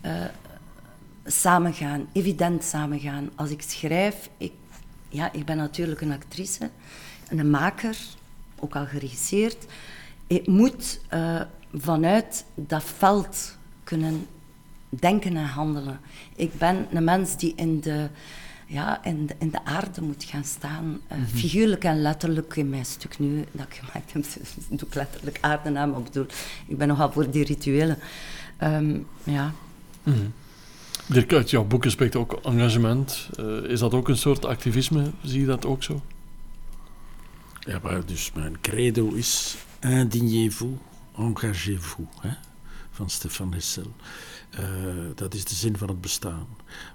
C: eh, samengaan, evident samengaan. Als ik schrijf, ik, ja, ik ben natuurlijk een actrice, een maker, ook al geregisseerd. Ik moet eh, vanuit dat veld kunnen denken en handelen. Ik ben een mens die in de, ja, in de, in de aarde moet gaan staan. eh, Figuurlijk en letterlijk in mijn stuk nu, dat ik gemaakt heb, doe ik letterlijk aarde aan, maar ik bedoel, ik ben nogal voor die rituelen. Ehm, ja.
A: Uit jouw boeken spreekt ook engagement. Eh, is dat ook een soort activisme? Zie je dat ook zo?
D: Ja, maar dus mijn credo is indignez-vous, engagez-vous, van Stefan Hessel. Eh, dat is de zin van het bestaan.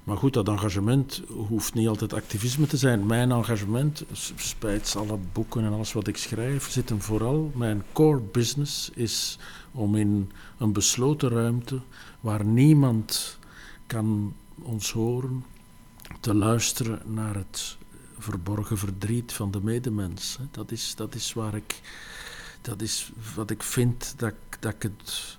D: Maar goed, dat engagement hoeft niet altijd activisme te zijn. Mijn engagement, spijt alle boeken en alles wat ik schrijf, zit hem vooral. Mijn core business is om in een besloten ruimte waar niemand kan ons horen, te luisteren naar het verborgen verdriet van de medemens. Dat is, dat is waar ik, dat is wat ik vind dat, ik- dat ik het,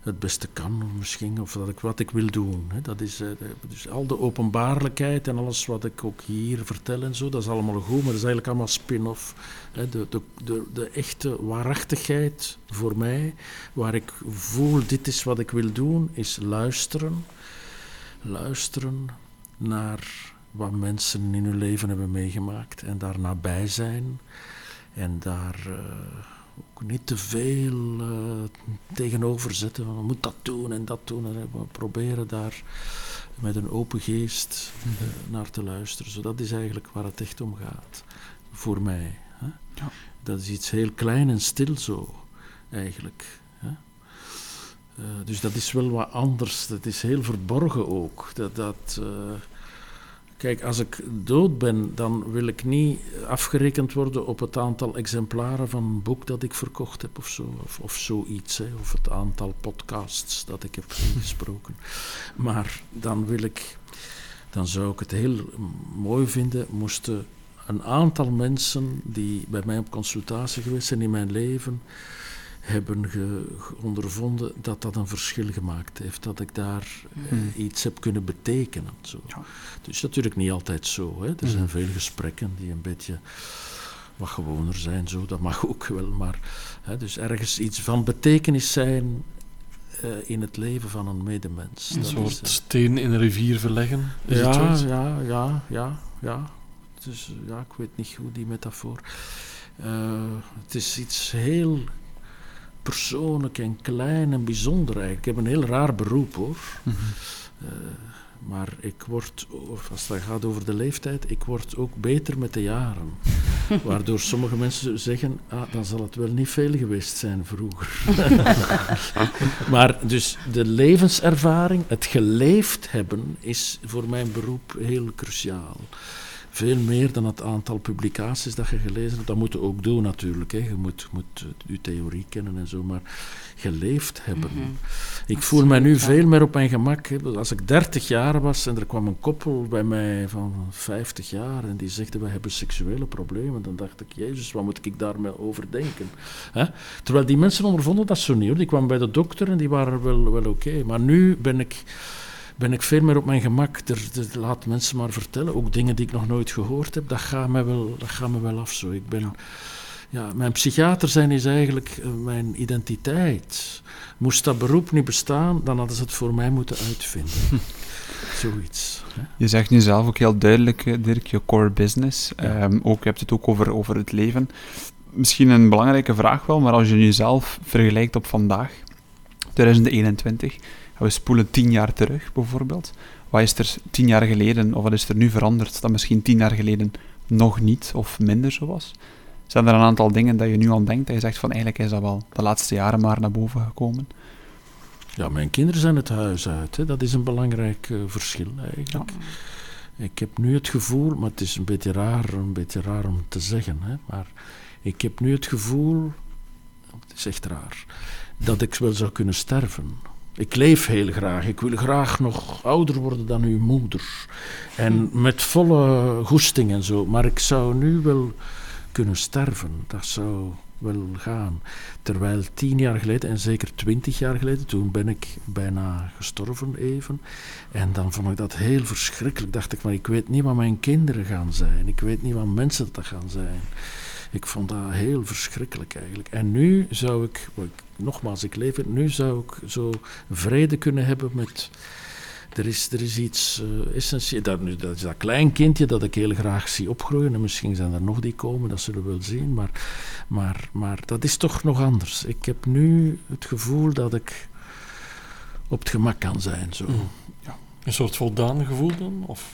D: het beste kan, misschien, of dat ik, wat ik wil doen. Dat is, eh, dus al de openbaarlijkheid en alles wat ik ook hier vertel en zo, dat is allemaal goed, maar dat is eigenlijk allemaal spin-off. De, de, de, de echte waarachtigheid voor mij, waar ik voel, dit is wat ik wil doen, is luisteren. Luisteren naar wat mensen in hun leven hebben meegemaakt en daar nabij zijn en daar eh, ook niet te veel eh, tegenover zetten van we moeten dat doen en dat doen en we proberen daar met een open geest eh, naar te luisteren. Zo, dat is eigenlijk waar het echt om gaat voor mij. Hè?
B: Ja.
D: Dat is iets heel klein en stil zo eigenlijk. Dus dat is wel wat anders. Dat is heel verborgen ook. Dat, dat, eh, kijk, als ik dood ben, dan wil ik niet afgerekend worden op het aantal exemplaren van een boek dat ik verkocht heb of zo. Of, of zoiets. Hè, of het aantal podcasts dat ik heb ingesproken. Maar dan wil ik. Dan zou ik het heel mooi vinden moesten een aantal mensen die bij mij op consultatie geweest zijn in mijn leven, hebben ge, ondervonden dat dat een verschil gemaakt heeft. Dat ik daar eh,
B: Mhm.
D: iets heb kunnen betekenen. Zo.
B: Ja.
D: Het is natuurlijk niet altijd zo. Hè. Er zijn veel gesprekken die een beetje wat gewoner zijn, zo. dat mag ook wel. Maar hè, dus ergens iets van betekenis zijn eh, in het leven van een medemens.
A: Een
D: Dat
A: soort
D: is, eh,
A: steen in een rivier verleggen. Is
D: ja, ja, ja, ja, ja. Dus ja, ik weet niet hoe die metafoor. Het is iets heel persoonlijk en klein en bijzonder eigenlijk. Ik heb een heel raar beroep hoor.
B: Mhm.
D: Eh, maar ik word, of als het gaat over de leeftijd, ik word ook beter met de jaren. Waardoor sommige mensen zeggen, ah, dan zal het wel niet veel geweest zijn vroeger. maar dus de levenservaring, het geleefd hebben, is voor mijn beroep heel cruciaal. Veel meer dan het aantal publicaties dat je gelezen hebt. Dat moet je ook doen natuurlijk. Hè. Je moet, moet eh, je theorie kennen en zo. Maar geleefd hebben.
C: Mhm.
D: Ik voel mij nu
C: ja.
D: veel meer op mijn gemak. hè. Als ik 30 jaar was en er kwam een koppel bij mij van 50 jaar en die zegde wij hebben seksuele problemen, dan dacht ik, jezus, wat moet ik daarmee over denken? Hè? Terwijl die mensen ondervonden dat zo niet. Hoor. Die kwamen bij de dokter en die waren wel, wel oké. Maar nu ben ik, ben ik veel meer op mijn gemak. Er, er- laat mensen maar vertellen, ook dingen die ik nog nooit gehoord heb, dat gaat me wel, dat gaat me wel af zo. Ik ben... Ja, mijn psychiater zijn is eigenlijk eh, mijn identiteit. Moest dat beroep niet bestaan, dan hadden ze het voor mij moeten uitvinden. Zoiets. Hè?
B: Je zegt nu zelf ook heel duidelijk, eh, Dirk, je core business.
D: Ja.
B: Ehm, ook, je hebt het ook over, over het leven. Misschien een belangrijke vraag wel, maar als je nu zelf vergelijkt op vandaag, 2021, en we spoelen tien jaar terug bijvoorbeeld. Wat is er tien jaar geleden, of wat is er nu veranderd dat misschien tien jaar geleden nog niet of minder zo was? Zijn er een aantal dingen dat je nu aan denkt, dat je zegt van eigenlijk is dat wel de laatste jaren maar naar boven gekomen?
D: Ja, mijn kinderen zijn het huis uit. Hè. Dat is een belangrijk eh, verschil eigenlijk. Ik heb nu het gevoel, maar het is een beetje raar, een beetje raar om te zeggen, hè, maar ik heb nu het gevoel, het is echt raar, dat ik wel zou kunnen sterven. Ik leef heel graag. Ik wil graag nog ouder worden dan uw moeder. En met volle goesting en zo. Maar ik zou nu wel kunnen sterven. Dat zou wel gaan. Terwijl tien jaar geleden, en zeker twintig jaar geleden, toen ben ik bijna gestorven even. En dan vond ik dat heel verschrikkelijk. Dacht ik, maar ik weet niet wat mijn kinderen gaan zijn. Ik weet niet wat mensen dat gaan zijn. Ik vond dat heel verschrikkelijk eigenlijk. En nu zou ik, ik- nogmaals, ik leef het, nu zou ik zo vrede kunnen hebben met. Er is, er is iets eh essentieels. Dat, nu, dat is dat kleinkindje dat ik heel graag zie opgroeien. En misschien zijn er nog die komen, dat zullen we wel zien. Maar, maar, maar dat is toch nog anders. Ik heb nu het gevoel dat ik op het gemak kan zijn. Zo.
A: Mm. Een soort voldaan gevoel dan? Of?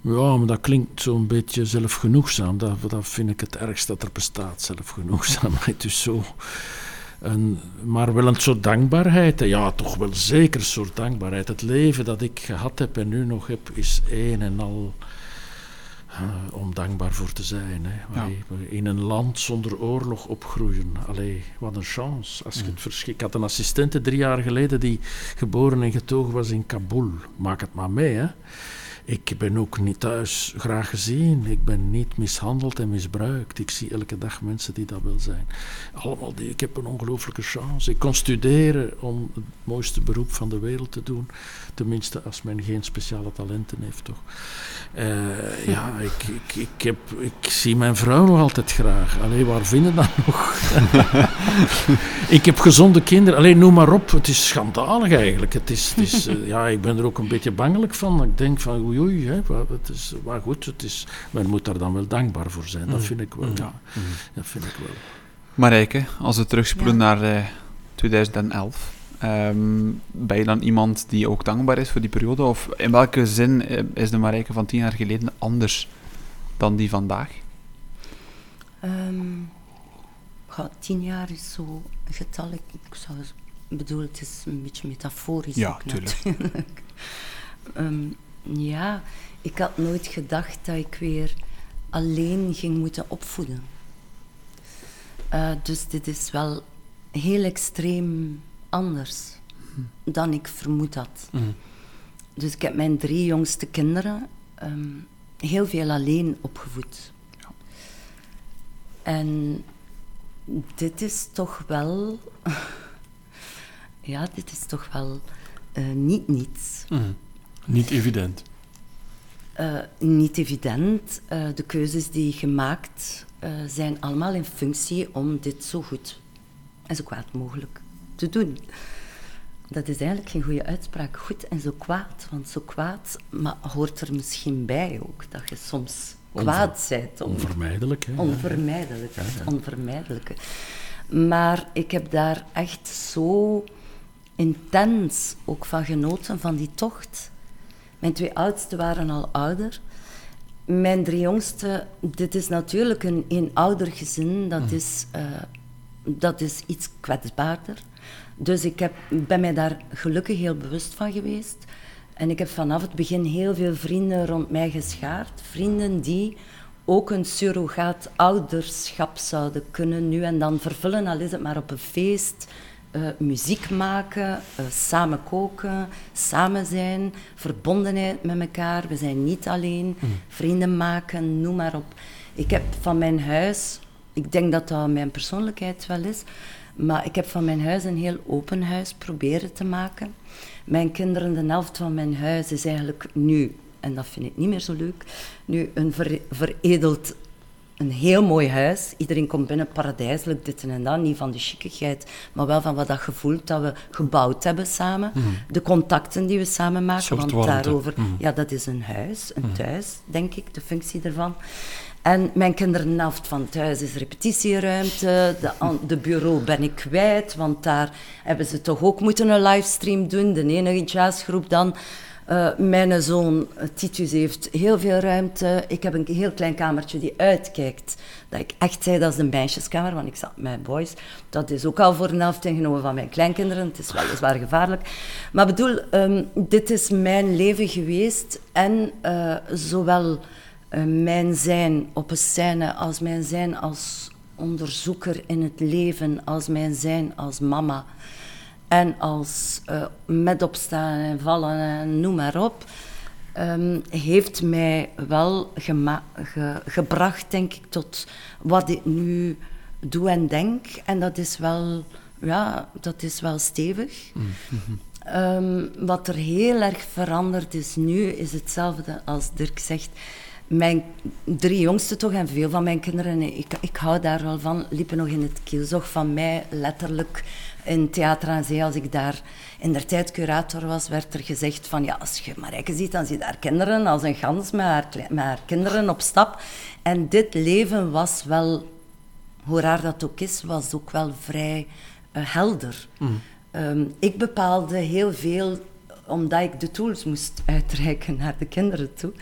D: Ja, maar dat klinkt zo'n beetje zelfgenoegzaam. Dat, dat vind ik het ergst dat er bestaat, zelfgenoegzaamheid. Dus zo een, maar wel een soort dankbaarheid. Ja, toch wel zeker een soort dankbaarheid. Het leven dat ik gehad heb en nu nog heb, is één en al eh, om dankbaar voor te zijn. Hè. Allee, in een land zonder oorlog opgroeien. Allee, wat een chance. Als je het verschi- ik had een assistente drie jaar geleden die geboren en getogen was in Kabul. Maak het maar mee, hè. Ik ben ook niet thuis graag gezien. Ik ben niet mishandeld en misbruikt. Ik zie elke dag mensen die dat wel zijn. Allemaal die, ik heb een ongelooflijke chance. Ik kon studeren om het mooiste beroep van de wereld te doen. Tenminste, als men geen speciale talenten heeft, toch? Eh, ja, ik, ik, ik, heb, ik zie mijn vrouw nog altijd graag. Alleen waar vinden dat nog? ik heb gezonde kinderen. Alleen noem maar op. Het is schandalig eigenlijk. Het is, het is, eh, ja, ik ben er ook een beetje bangelijk van. Ik denk van oei oei. Hè, het is, maar goed, het is, men moet daar dan wel dankbaar voor zijn. Dat
A: Mm.
D: vind ik wel.
A: Mm.
D: Ja, dat vind ik wel.
B: Marijke, als we terugspoelen
C: Ja.
B: naar eh, 2011, ehm, ben je dan iemand die ook dankbaar is voor die periode? Of in welke zin eh, is de Marijke van tien jaar geleden anders dan die vandaag?
C: Ehm, ja, tien jaar is zo een getal. Ik, ik zou bedoel, het is een beetje metaforisch.
B: Ja,
C: natuurlijk. Ehm, ja, ik had nooit gedacht dat ik weer alleen ging moeten opvoeden. Eh, dus dit is wel heel extreem anders dan ik vermoed had.
A: Mm.
C: Dus ik heb mijn drie jongste kinderen ehm, heel veel alleen opgevoed. En dit is toch wel... ja, dit is toch wel uh, niet niets.
A: Mm. Niet evident.
C: Uh, niet evident. Uh, de keuzes die gemaakt zijn allemaal in functie om dit zo goed en zo kwaad mogelijk te doen. Dat is eigenlijk geen goede uitspraak. Goed en zo kwaad. Want zo kwaad maar hoort er misschien bij ook. Dat je soms kwaad bent.
D: onvermijdelijk. Hè?
C: Onvermijdelijk. Ja, ja. Onvermijdelijke. Maar ik heb daar echt zo intens ook van genoten, van die tocht. Mijn twee oudsten waren al ouder. Mijn drie jongsten, dit is natuurlijk een eenoudergezin, dat, mm. is, uh, dat is iets kwetsbaarder. Dus ik heb, ben mij daar gelukkig heel bewust van geweest. En ik heb vanaf het begin heel veel vrienden rond mij geschaard. Vrienden die ook een surrogaat ouderschap zouden kunnen nu en dan vervullen, al is het maar op een feest. Uh, muziek maken, uh, samen koken, samen zijn, verbondenheid met elkaar. We zijn niet alleen, mm. vrienden maken, noem maar op. Ik heb van mijn huis, ik denk dat dat mijn persoonlijkheid wel is, maar ik heb van mijn huis een heel open huis proberen te maken. Mijn kinderen, de helft van mijn huis is eigenlijk nu, en dat vind ik niet meer zo leuk, nu een veredeld, een heel mooi huis. Iedereen komt binnen, paradijselijk, dit en dat. Niet van de chiquigheid, maar wel van wat dat gevoel dat we gebouwd hebben samen. Mhm. De contacten die we samen maken. Want daarover, mhm. ja, dat is een huis, een mhm. thuis, denk ik, de functie ervan. En mijn kinderen helft van thuis is repetitieruimte. De, de, bureau ben ik kwijt, want daar hebben ze toch ook moeten een livestream doen. De enige jazzgroep dan. Uh, mijn zoon eh, Titus heeft heel veel ruimte. Ik heb een heel klein kamertje die uitkijkt. Dat ik echt zei, dat is een meisjeskamer, want ik zat met mijn boys. Dat is ook al voor een helft ingenomen van mijn kleinkinderen. Het is weliswaar gevaarlijk. Maar bedoel, um, dit is mijn leven geweest. En uh, zowel mijn zijn op een scène, als mijn zijn als onderzoeker in het leven, als mijn zijn als mama en als uh, met opstaan en vallen en noem maar op, um, heeft mij wel ge gebracht, denk ik, tot wat ik nu doe en denk. En dat is wel, ja, dat is wel stevig. Mm -hmm. um, wat er heel erg veranderd is nu, is hetzelfde als Dirk zegt mijn drie jongsten toch en veel van mijn kinderen, ik, ik hou daar wel van, liepen nog in het kielzog van mij, letterlijk in Theater aan Zee. Als ik daar in der tijd curator was, werd er gezegd van, ja, als je Marijke ziet, dan zie je daar kinderen als een gans met haar, met haar kinderen op stap. En dit leven was wel, hoe raar dat ook is, was ook wel vrij uh, helder. Mm. Um, ik bepaalde heel veel omdat ik de tools moest uitreiken naar de kinderen toe.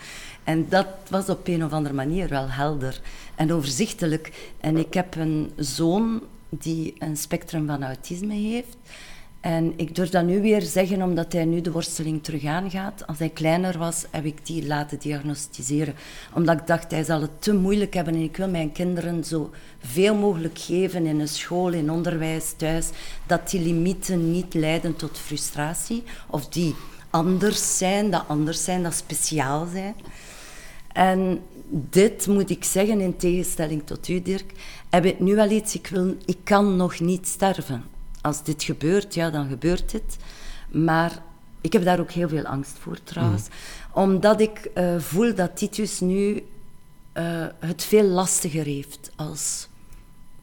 C: En dat was op een of andere manier wel helder en overzichtelijk. En ik heb een zoon die een spectrum van autisme heeft. En ik durf dat nu weer zeggen, omdat hij nu de worsteling terug aangaat. Als hij kleiner was, heb ik die laten diagnosticeren. Omdat ik dacht, hij zal het te moeilijk hebben en ik wil mijn kinderen zo veel mogelijk geven in een school, in onderwijs, thuis, dat die limieten niet leiden tot frustratie of die anders zijn, dat anders zijn, dat speciaal zijn. En dit moet ik zeggen, in tegenstelling tot u, Dirk, heb ik nu wel iets, ik, wil, ik kan nog niet sterven. Als dit gebeurt, ja, dan gebeurt het. Maar ik heb daar ook heel veel angst voor, trouwens. Mhm. Omdat ik uh, voel dat Titus nu uh, het veel lastiger heeft als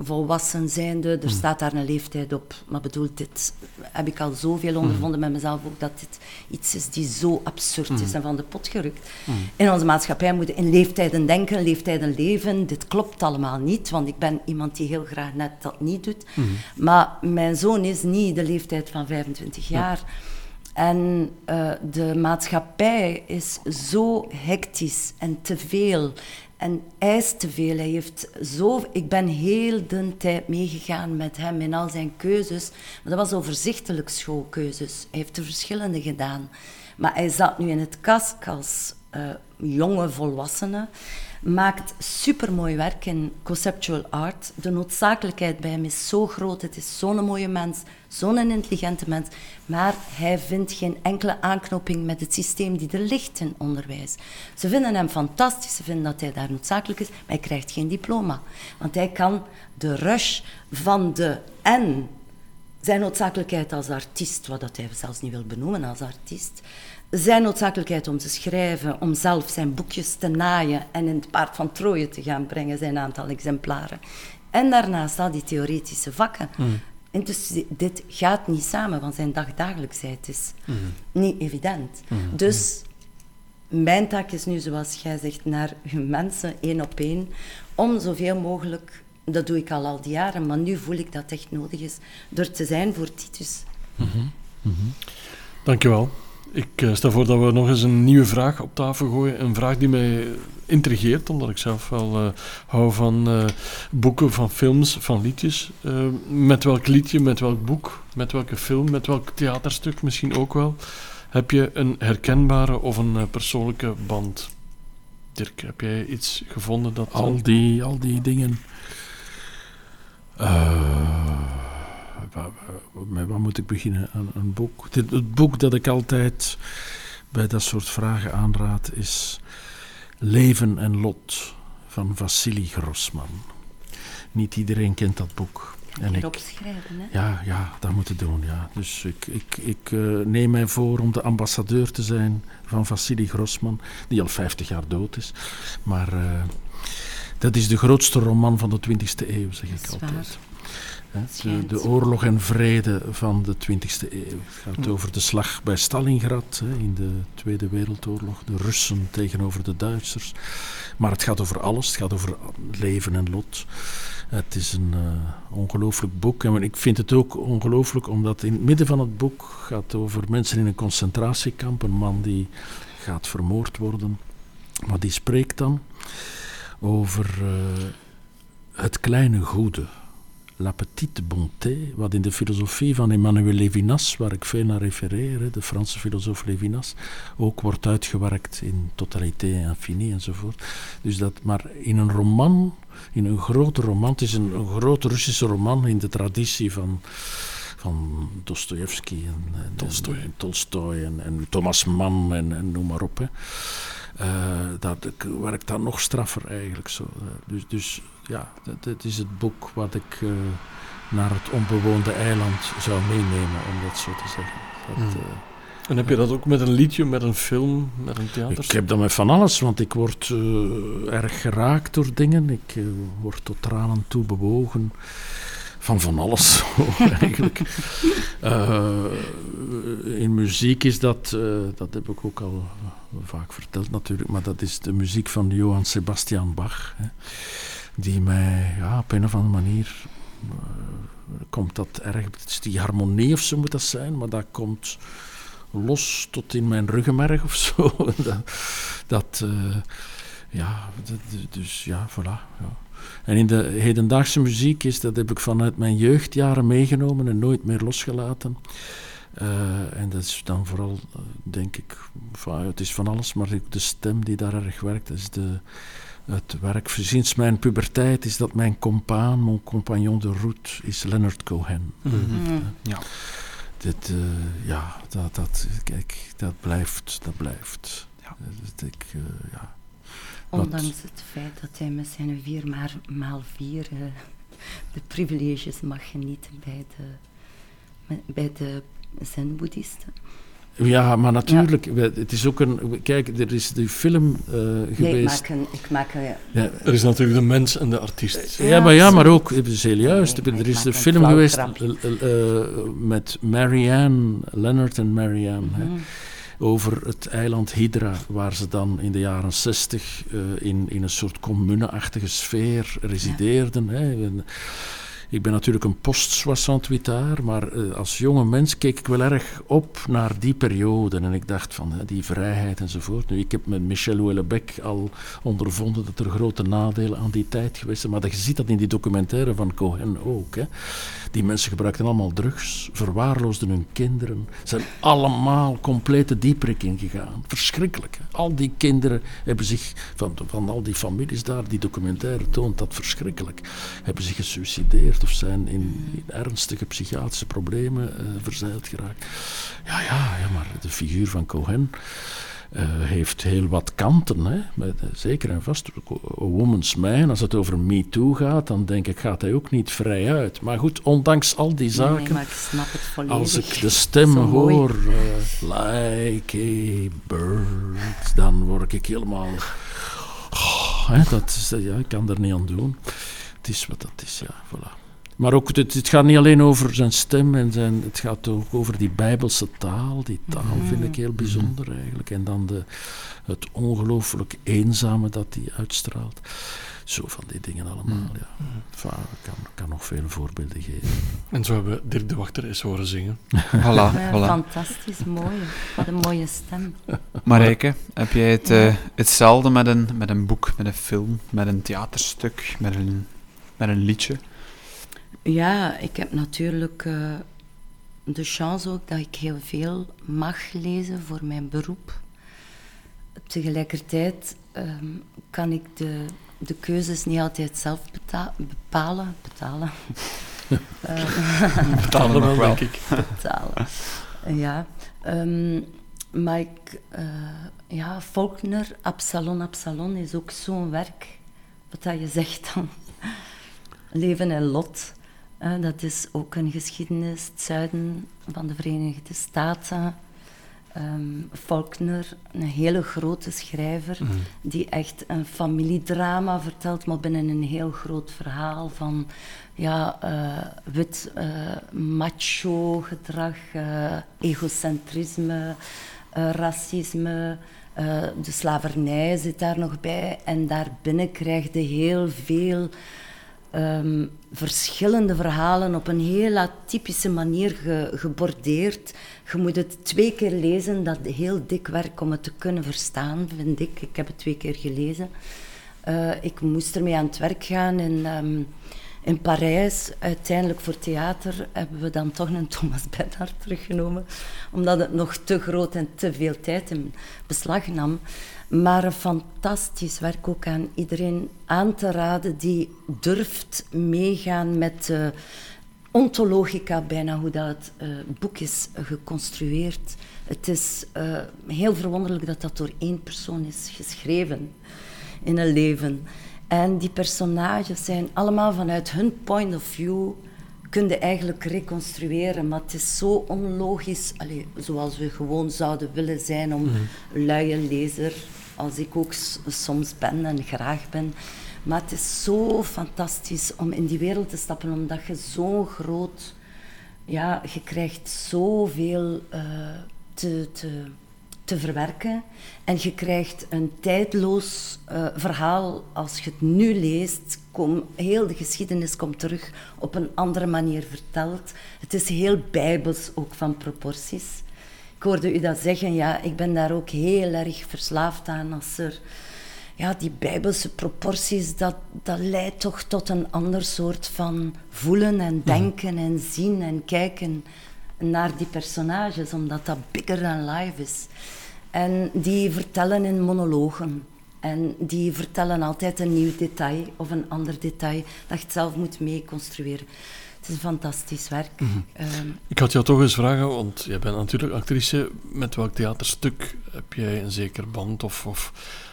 C: volwassen zijnde, er hmm. staat daar een leeftijd op. Maar bedoel, dit heb ik al zoveel ondervonden hmm. met mezelf ook, dat dit iets is die zo absurd is hmm. en van de pot gerukt. In onze maatschappij moeten in leeftijden denken, leeftijden leven. Dit klopt allemaal niet, want ik ben iemand die heel graag net dat niet doet. Maar mijn zoon is niet de leeftijd van 25 jaar. En uh, de maatschappij is zo hectisch en te veel en eist te veel. Hij heeft zo, ik ben heel de tijd meegegaan met hem in al zijn keuzes. Maar dat was overzichtelijk schoolkeuzes. Hij heeft er verschillende gedaan. Maar hij zat nu in het kask als uh, jonge volwassene. Maakt supermooi werk in conceptual art. De noodzakelijkheid bij hem is zo groot. Het is zo'n mooie mens, zo'n intelligente mens. Maar hij vindt geen enkele aanknoping met het systeem die er ligt in onderwijs. Ze vinden hem fantastisch, ze vinden dat hij daar noodzakelijk is, maar hij krijgt geen diploma. Want hij kan de rush van de en zijn noodzakelijkheid als artiest, wat dat hij zelfs niet wil benoemen als artiest, zijn noodzakelijkheid om te schrijven, om zelf zijn boekjes te naaien en in het paard van Troje te gaan brengen, zijn aantal exemplaren. En daarnaast al die theoretische vakken. Mm. En dus dit gaat niet samen, want zijn dagdagelijksheid is mm. niet evident. Mm. Dus mijn taak is nu, zoals jij zegt, naar uw mensen één op één, om zoveel mogelijk, dat doe ik al al die jaren, maar nu voel ik dat echt nodig is, door te zijn voor Titus. Mm
A: -hmm. -hmm. Dankjewel. Ik uh, stel voor dat we nog eens een nieuwe vraag op tafel gooien. Een vraag die mij intrigeert, omdat ik zelf wel uh, hou van uh, boeken, van films, van liedjes. met welk liedje, met welk boek, met welke film, met welk theaterstuk misschien ook wel. Heb je een herkenbare of een persoonlijke band? Dirk, heb jij iets gevonden dat...
D: Al die, al die dingen met wat moet ik beginnen? Een, een boek. het boek dat ik altijd bij dat soort vragen aanraad is Leven en Lot van Vassili Grossman. Niet iedereen kent dat boek.
C: En ik, opschrijven, hè?
D: Ja, ja, dat moeten doen. Ja. Dus ik, ik, ik uh, neem mij voor om de ambassadeur te zijn van Vassili Grossman, die al 50 jaar dood is. Maar uh, dat is de grootste roman van de 20e eeuw, zeg ik altijd. De, de, oorlog en vrede van de 20e eeuw. Het gaat over de slag bij Stalingrad hè, in de Tweede Wereldoorlog. De Russen tegenover de Duitsers. Maar het gaat over alles. Het gaat over leven en lot. Het is een uh, ongelooflijk boek. En ik vind het ook ongelooflijk omdat in het midden van het boek gaat over mensen in een concentratiekamp. Een man die gaat vermoord worden. Maar die spreekt dan over uh, het kleine goede La Petite Bonté, wat in de filosofie van Emmanuel Levinas, waar ik veel naar refereer, de Franse filosoof Levinas, ook wordt uitgewerkt in Totalité Infinie enzovoort. Dus dat, maar in een roman, in een grote roman, het is een, een grote Russische roman in de traditie van van Dostoevsky en, en, en, Tolstoy en, en, Thomas Mann en, en noem maar op. Hè. Uh, dat werkt dan nog straffer eigenlijk. Zo. Uh, dus, dus ja, dat, is het boek wat ik uh, naar het onbewoonde eiland zou meenemen, om dat zo te zeggen. Dat, mm.
A: en heb je dat ook met een liedje, met een film, met een theater?
D: Ik heb dat met van alles, want ik word erg geraakt door dingen. Ik word tot tranen toe bewogen van van alles eigenlijk. Uh, in muziek is dat, dat heb ik ook al vaak verteld natuurlijk, maar dat is de muziek van Johann Sebastian Bach. Hè, die mij ja, op een of andere manier uh, komt dat erg. Het is die harmonie of zo moet dat zijn, maar dat komt los tot in mijn ruggenmerg of zo. dat, dat ja, dus ja, voilà. Ja. En in de hedendaagse muziek is, dat heb ik vanuit mijn jeugdjaren meegenomen en nooit meer losgelaten. Uh, en dat is dan vooral, uh, denk ik, van, het is van alles, maar de stem die daar erg werkt, is de, het werk. Sinds mijn puberteit is dat mijn compaan, mijn compagnon de route, is Leonard Cohen. Mm -hmm. ja. Dit, uh, ja, dat, dat, kijk, dat blijft, dat blijft. Ja. Dat, ik, ja.
C: Ondanks het feit dat hij met zijn vier maar, maal vier uh, de privileges mag genieten bij de, bij de zen-boeddhisten.
D: Ja, maar natuurlijk, ja. het is ook een... Kijk, er is die film uh, geweest... Nee, ik
C: maak een... Ik maak een
A: ja. Er is natuurlijk de mens en de artiest.
D: Ja, maar, ja, maar ook, het is heel juist, nee, er is een film geweest uh, met Marianne, Leonard en Marianne. Mm -hmm over het eiland Hydra, waar ze dan in de jaren zestig uh, in, in een soort communeachtige sfeer resideerden. Ja. Hè. Ik ben natuurlijk een post-68 maar eh, als jonge mens keek ik wel erg op naar die periode. En ik dacht van die vrijheid enzovoort. Nu, ik heb met Michel Houellebecq al ondervonden dat er grote nadelen aan die tijd geweest zijn. Maar je ziet dat in die documentaire van Cohen ook. Hè. Die mensen gebruikten allemaal drugs, verwaarloosden hun kinderen, zijn allemaal complete dieprikking gegaan. Verschrikkelijk. Hè. Al die kinderen hebben zich, van, van al die families daar, die documentaire toont dat verschrikkelijk, hebben zich gesuicideerd of zijn in, ernstige psychiatrische problemen uh, verzeild geraakt. Ja, ja, ja, maar de figuur van Cohen uh, heeft heel wat kanten. Hè? Met, uh, zeker en vast. A Woman's Man, als het over Me Too gaat, dan denk ik, gaat hij ook niet vrij uit. Maar goed, ondanks al die zaken.
C: Nee, ik.
D: Als ik de stem hoor, uh, like a bird, dan word ik helemaal. Oh, hè, dat is, ja, ik kan er niet aan doen. Het is wat dat is, ja, voilà. Maar ook, het, het, gaat niet alleen over zijn stem, en zijn, het gaat ook over die Bijbelse taal. Die taal mm. vind ik heel bijzonder eigenlijk. En dan de, het ongelooflijk eenzame dat hij uitstraalt. Zo van die dingen allemaal, mm. ja. Enfin, ik kan, kan nog veel voorbeelden geven.
A: En zo hebben we Dirk de Wachter eens horen zingen.
B: voilà, voilà.
C: Fantastisch, mooi. Wat een mooie stem.
B: Marijke, heb jij het, uh, hetzelfde met een, met een boek, met een film, met een theaterstuk, met een, met een liedje?
C: Ja, ik heb natuurlijk uh, de chance ook dat ik heel veel mag lezen voor mijn beroep. Tegelijkertijd um, kan ik de, de keuzes niet altijd zelf bepalen. Betalen.
A: uh, betalen wel, denk ik.
C: Betalen. Ja. Um, maar ik, uh, ja, Faulkner, Absalon, Absalon is ook zo'n werk. Wat dat je zegt dan. Leven en lot. Uh, dat is ook een geschiedenis, het zuiden van de Verenigde Staten. Um, Faulkner, een hele grote schrijver, mm. die echt een familiedrama vertelt, maar binnen een heel groot verhaal van ja, uh, wit uh, macho gedrag, egocentrisme, racisme. de slavernij zit daar nog bij en daarbinnen krijg je heel veel um, verschillende verhalen op een heel atypische manier ge, gebordeerd. Je moet het twee keer lezen, dat heel dik werk om het te kunnen verstaan, vind ik. Ik heb het twee keer gelezen. Uh, ik moest ermee aan het werk gaan in, um, in Parijs. Uiteindelijk voor theater hebben we dan toch een Thomas Bernhard teruggenomen, omdat het nog te groot en te veel tijd in beslag nam. Maar een fantastisch werk ook aan iedereen aan te raden die durft meegaan met de ontologica, bijna hoe dat uh, boek is geconstrueerd. Het is uh, heel verwonderlijk dat dat door één persoon is geschreven in een leven. En die personages zijn allemaal vanuit hun point of view kun je eigenlijk reconstrueren, maar het is zo onlogisch, allez, zoals we gewoon zouden willen zijn om mm. luie lezer als ik ook soms ben en graag ben. Maar het is zo fantastisch om in die wereld te stappen, omdat je zo groot... Ja, je krijgt zoveel uh, te, te, te verwerken. En je krijgt een tijdloos uh, verhaal. Als je het nu leest, kom, heel de geschiedenis komt terug op een andere manier verteld. Het is heel bijbels ook van proporties ik hoorde u dat zeggen, ja, ik ben daar ook heel erg verslaafd aan als er... Ja, die bijbelse proporties, dat, dat leidt toch tot een ander soort van voelen en mhm. denken en zien en kijken naar die personages, omdat dat bigger than life is. En die vertellen in monologen. En die vertellen altijd een nieuw detail of een ander detail dat je zelf moet meeconstrueren. Het is een fantastisch werk.
A: Mm -hmm. um, ik had jou toch eens vragen, want jij bent natuurlijk actrice. Met welk theaterstuk heb jij een zeker band? Of, of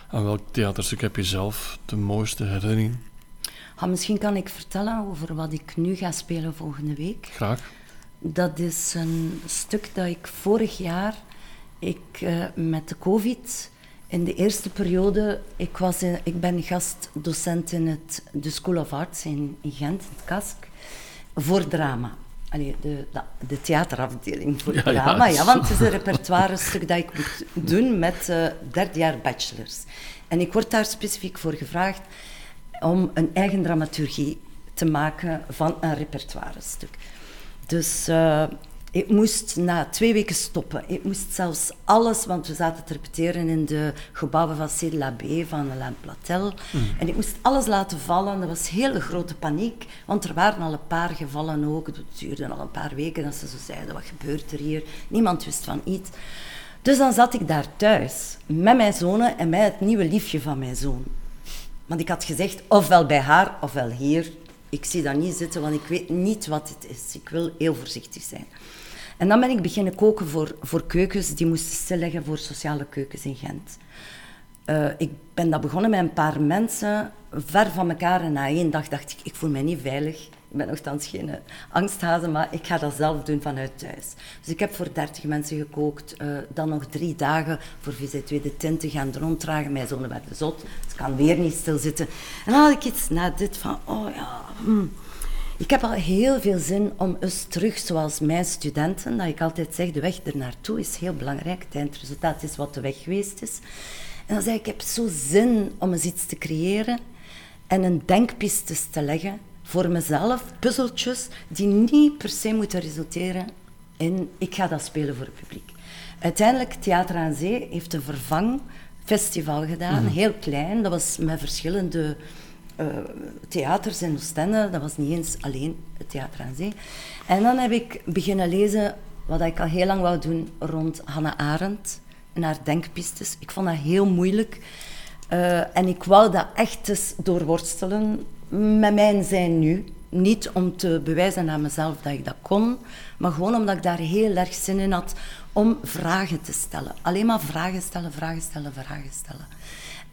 A: aan welk theaterstuk heb je zelf de mooiste herinnering?
C: Ah, misschien kan ik vertellen over wat ik nu ga spelen volgende week.
A: Graag.
C: Dat is een stuk dat ik vorig jaar, ik, uh, met de COVID, in de eerste periode, ik, was in, ik ben gastdocent in het, de School of Arts in, in Gent, in het KASK voor drama. Allee, de, de theaterafdeling voor drama, ja, want het is een repertoire-stuk dat ik moet doen met uh, derde jaar bachelors. En ik word daar specifiek voor gevraagd om een eigen dramaturgie te maken van een repertoire stuk. Dus uh, ik moest na twee weken stoppen. Ik moest zelfs alles, want we zaten te repeteren in de gebouwen van C.D.L.A.B. van Alain Platel. Mm. En ik moest alles laten vallen. Dat was hele grote paniek, want er waren al een paar gevallen ook. Het duurde al een paar weken dat ze zo zeiden, wat gebeurt er hier? Niemand wist van iets. Dus dan zat ik daar thuis, met mijn zonen en met het nieuwe liefje van mijn zoon. Want ik had gezegd, ofwel bij haar, ofwel hier. Ik zie dat niet zitten, want ik weet niet wat het is. Ik wil heel voorzichtig zijn. En dan ben ik beginnen koken voor, voor keukens die moesten stilleggen voor sociale keukens in Gent. Uh, ik ben dat begonnen met een paar mensen, ver van elkaar. En na één dag dacht ik, ik voel mij niet veilig. Ik ben nogthans geen uh, angsthazen, maar ik ga dat zelf doen vanuit thuis. Dus ik heb voor 30 mensen gekookt. Uh, dan nog drie dagen voor VZ Tweede Tint te gaan ronddragen. Mijn zonen werden zot, ik kan weer niet stilzitten. En dan had ik iets na dit van, oh ja... Hmm. Ik heb al heel veel zin om eens terug, zoals mijn studenten, dat ik altijd zeg, de weg ernaartoe is heel belangrijk. Het eindresultaat is wat de weg geweest is. En dan zeg ik, ik heb zo zin om eens iets te creëren en een denkpistes te leggen voor mezelf, puzzeltjes die niet per se moeten resulteren in ik ga dat spelen voor het publiek. Uiteindelijk, Theater aan Zee heeft een vervangfestival gedaan, mhm. heel klein. Dat was met verschillende uh, theaters in Oostende. Dat was niet eens alleen het Theater aan Zee. En dan heb ik beginnen lezen wat ik al heel lang wou doen rond Hannah Arendt en haar denkpistes. Ik vond dat heel moeilijk. Uh, en ik wou dat echt eens doorworstelen met mijn zijn nu. Niet om te bewijzen aan mezelf dat ik dat kon, maar gewoon omdat ik daar heel erg zin in had om vragen te stellen. Alleen maar vragen stellen, vragen stellen, vragen stellen.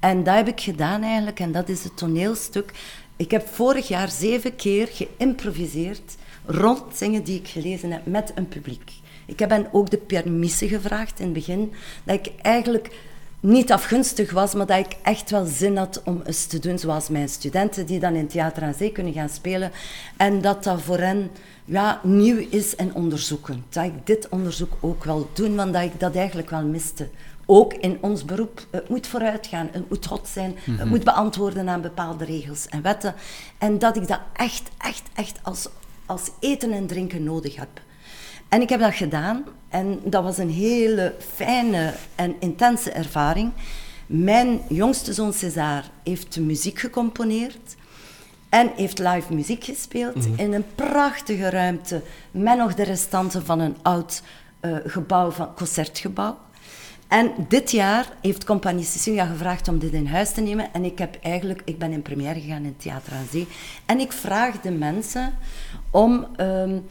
C: En dat heb ik gedaan eigenlijk, en dat is het toneelstuk. Ik heb vorig jaar zeven keer geïmproviseerd rond zingen die ik gelezen heb met een publiek. Ik heb hen ook de permissie gevraagd in het begin, dat ik eigenlijk niet afgunstig was, maar dat ik echt wel zin had om eens te doen zoals mijn studenten, die dan in Theater aan Zee kunnen gaan spelen. En dat dat voor hen ja, nieuw is en onderzoeken. Dat ik dit onderzoek ook wel doen, want dat ik dat eigenlijk wel miste ook in ons beroep. Het moet vooruitgaan, het moet hot zijn, het mhm. moet beantwoorden aan bepaalde regels en wetten. En dat ik dat echt, echt, echt als, als eten en drinken nodig heb. En ik heb dat gedaan en dat was een hele fijne en intense ervaring. Mijn jongste zoon César heeft de muziek gecomponeerd en heeft live muziek gespeeld mhm. in een prachtige ruimte met nog de restanten van een oud uh, gebouw, van concertgebouw. En dit jaar heeft Compagnie Sicilia gevraagd om dit in huis te nemen. En ik, heb eigenlijk, ik ben in première gegaan in Theater aan Zee. En ik vraag de mensen om um,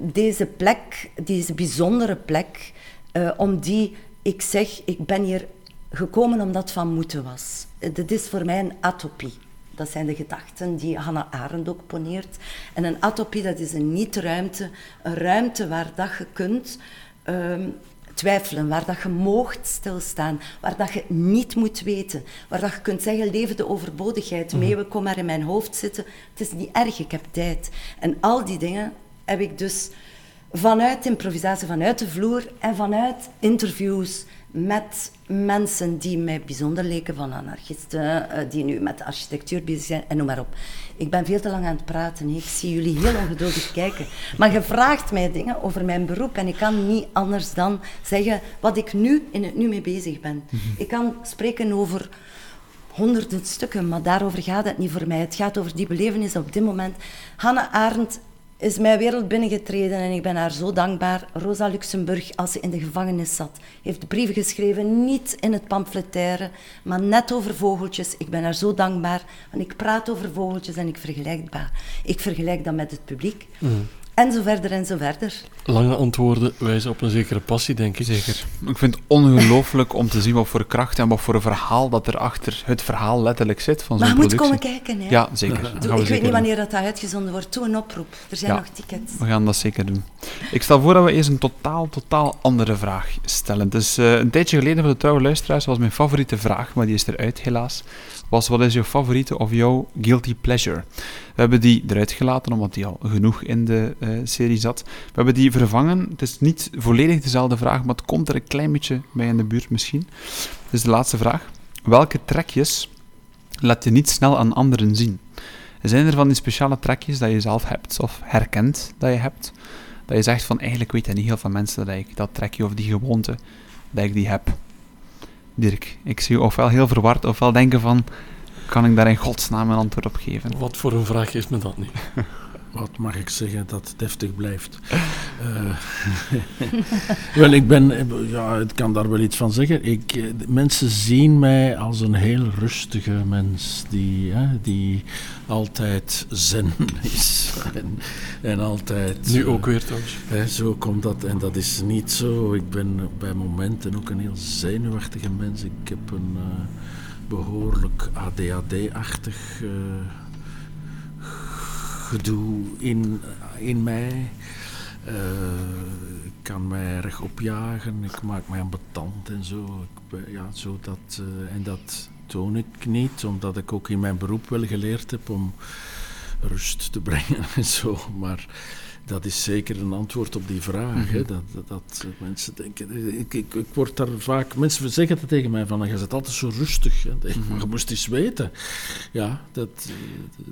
C: deze plek, deze bijzondere plek, uh, om die, ik zeg, ik ben hier gekomen omdat het van moeten was. Dit is voor mij een atopie. Dat zijn de gedachten die Hannah Arendt ook poneert. En een atopie, dat is een niet-ruimte, een ruimte waar dat je kunt... Um, twijfelen, waar dat je moogt stilstaan, waar dat je niet moet weten, waar dat je kunt zeggen, leven de overbodigheid, mhm. meeuwen, kom maar in mijn hoofd zitten. Het is niet erg, ik heb tijd. En al die dingen heb ik dus vanuit improvisatie, vanuit de vloer en vanuit interviews met mensen die mij bijzonder leken, van anarchisten, eh, die nu met architectuur bezig zijn, en noem maar op. Ik ben veel te lang aan het praten. Ik zie jullie heel ongeduldig kijken. Maar je vraagt mij dingen over mijn beroep en ik kan niet anders dan zeggen wat ik nu in het nu mee bezig ben. Mhm. Ik kan spreken over honderden stukken, maar daarover gaat het niet voor mij. Het gaat over die belevenis op dit moment. Hannah Arendt is mijn wereld binnengetreden en ik ben haar zo dankbaar. Rosa Luxemburg, als ze in de gevangenis zat, heeft brieven geschreven, niet in het pamfletaire, maar net over vogeltjes. Ik ben haar zo dankbaar, want ik praat over vogeltjes en ik vergelijk dat. Ik vergelijk dat met het publiek. Mm. En zo verder en zo verder.
A: Lange antwoorden wijzen op een zekere passie, denk ik.
B: Zeker. Ik vind het ongelooflijk om te zien wat voor kracht en wat voor een verhaal dat er achter het verhaal letterlijk zit van zo'n productie.
C: Maar je moet komen kijken, hè?
B: Ja, zeker.
C: ik weet niet wanneer dat uitgezonden wordt. Doe een oproep. Er zijn nog tickets.
B: We gaan dat zeker doen. Ik stel voor dat we eerst een totaal, totaal andere vraag stellen. Dus uh, een tijdje geleden voor de trouwe luisteraars was mijn favoriete vraag, maar die is eruit helaas was wat is jouw favoriete of jouw guilty pleasure? We hebben die eruit gelaten, omdat die al genoeg in de uh, serie zat. We hebben die vervangen. Het is niet volledig dezelfde vraag, maar het komt er een klein beetje bij in de buurt misschien. Dus de laatste vraag. Welke trekjes laat je niet snel aan anderen zien? Zijn er van die speciale trekjes dat je zelf hebt of herkent dat je hebt? Dat je zegt van eigenlijk weten niet heel veel mensen dat ik dat trekje of die gewoonte, dat ik die heb. Dirk, ik zie je ofwel heel verward ofwel denken van, kan ik daar in godsnaam een antwoord op geven?
A: Wat voor een vraag is me dat niet?
D: wat mag ik zeggen, dat deftig blijft. Uh, wel, ik ben, ja, ik kan daar wel iets van zeggen. Ik, eh, mensen zien mij als een heel rustige mens, die, hè, die altijd zen is. en, en altijd...
A: Nu ook weer trouwens.
D: Hè, zo komt dat, en dat is niet zo. Ik ben bij momenten ook een heel zenuwachtige mens. Ik heb een uh, behoorlijk ADHD-achtig gedoe in, in mij. Uh, ik kan mij recht opjagen, ik maak mij ambetant en zo. Ik, ja, zo dat, uh, en dat toon ik niet, omdat ik ook in mijn beroep wel geleerd heb om rust te brengen en zo. Maar dat is zeker een antwoord op die vraag. hè? Mhm. Dat, dat, dat, mensen denken. Ik, ik, ik, word daar vaak. Mensen zeggen het tegen mij van. Je zit altijd zo rustig. Hè? Denk, mm Je moest eens weten. Ja, dat.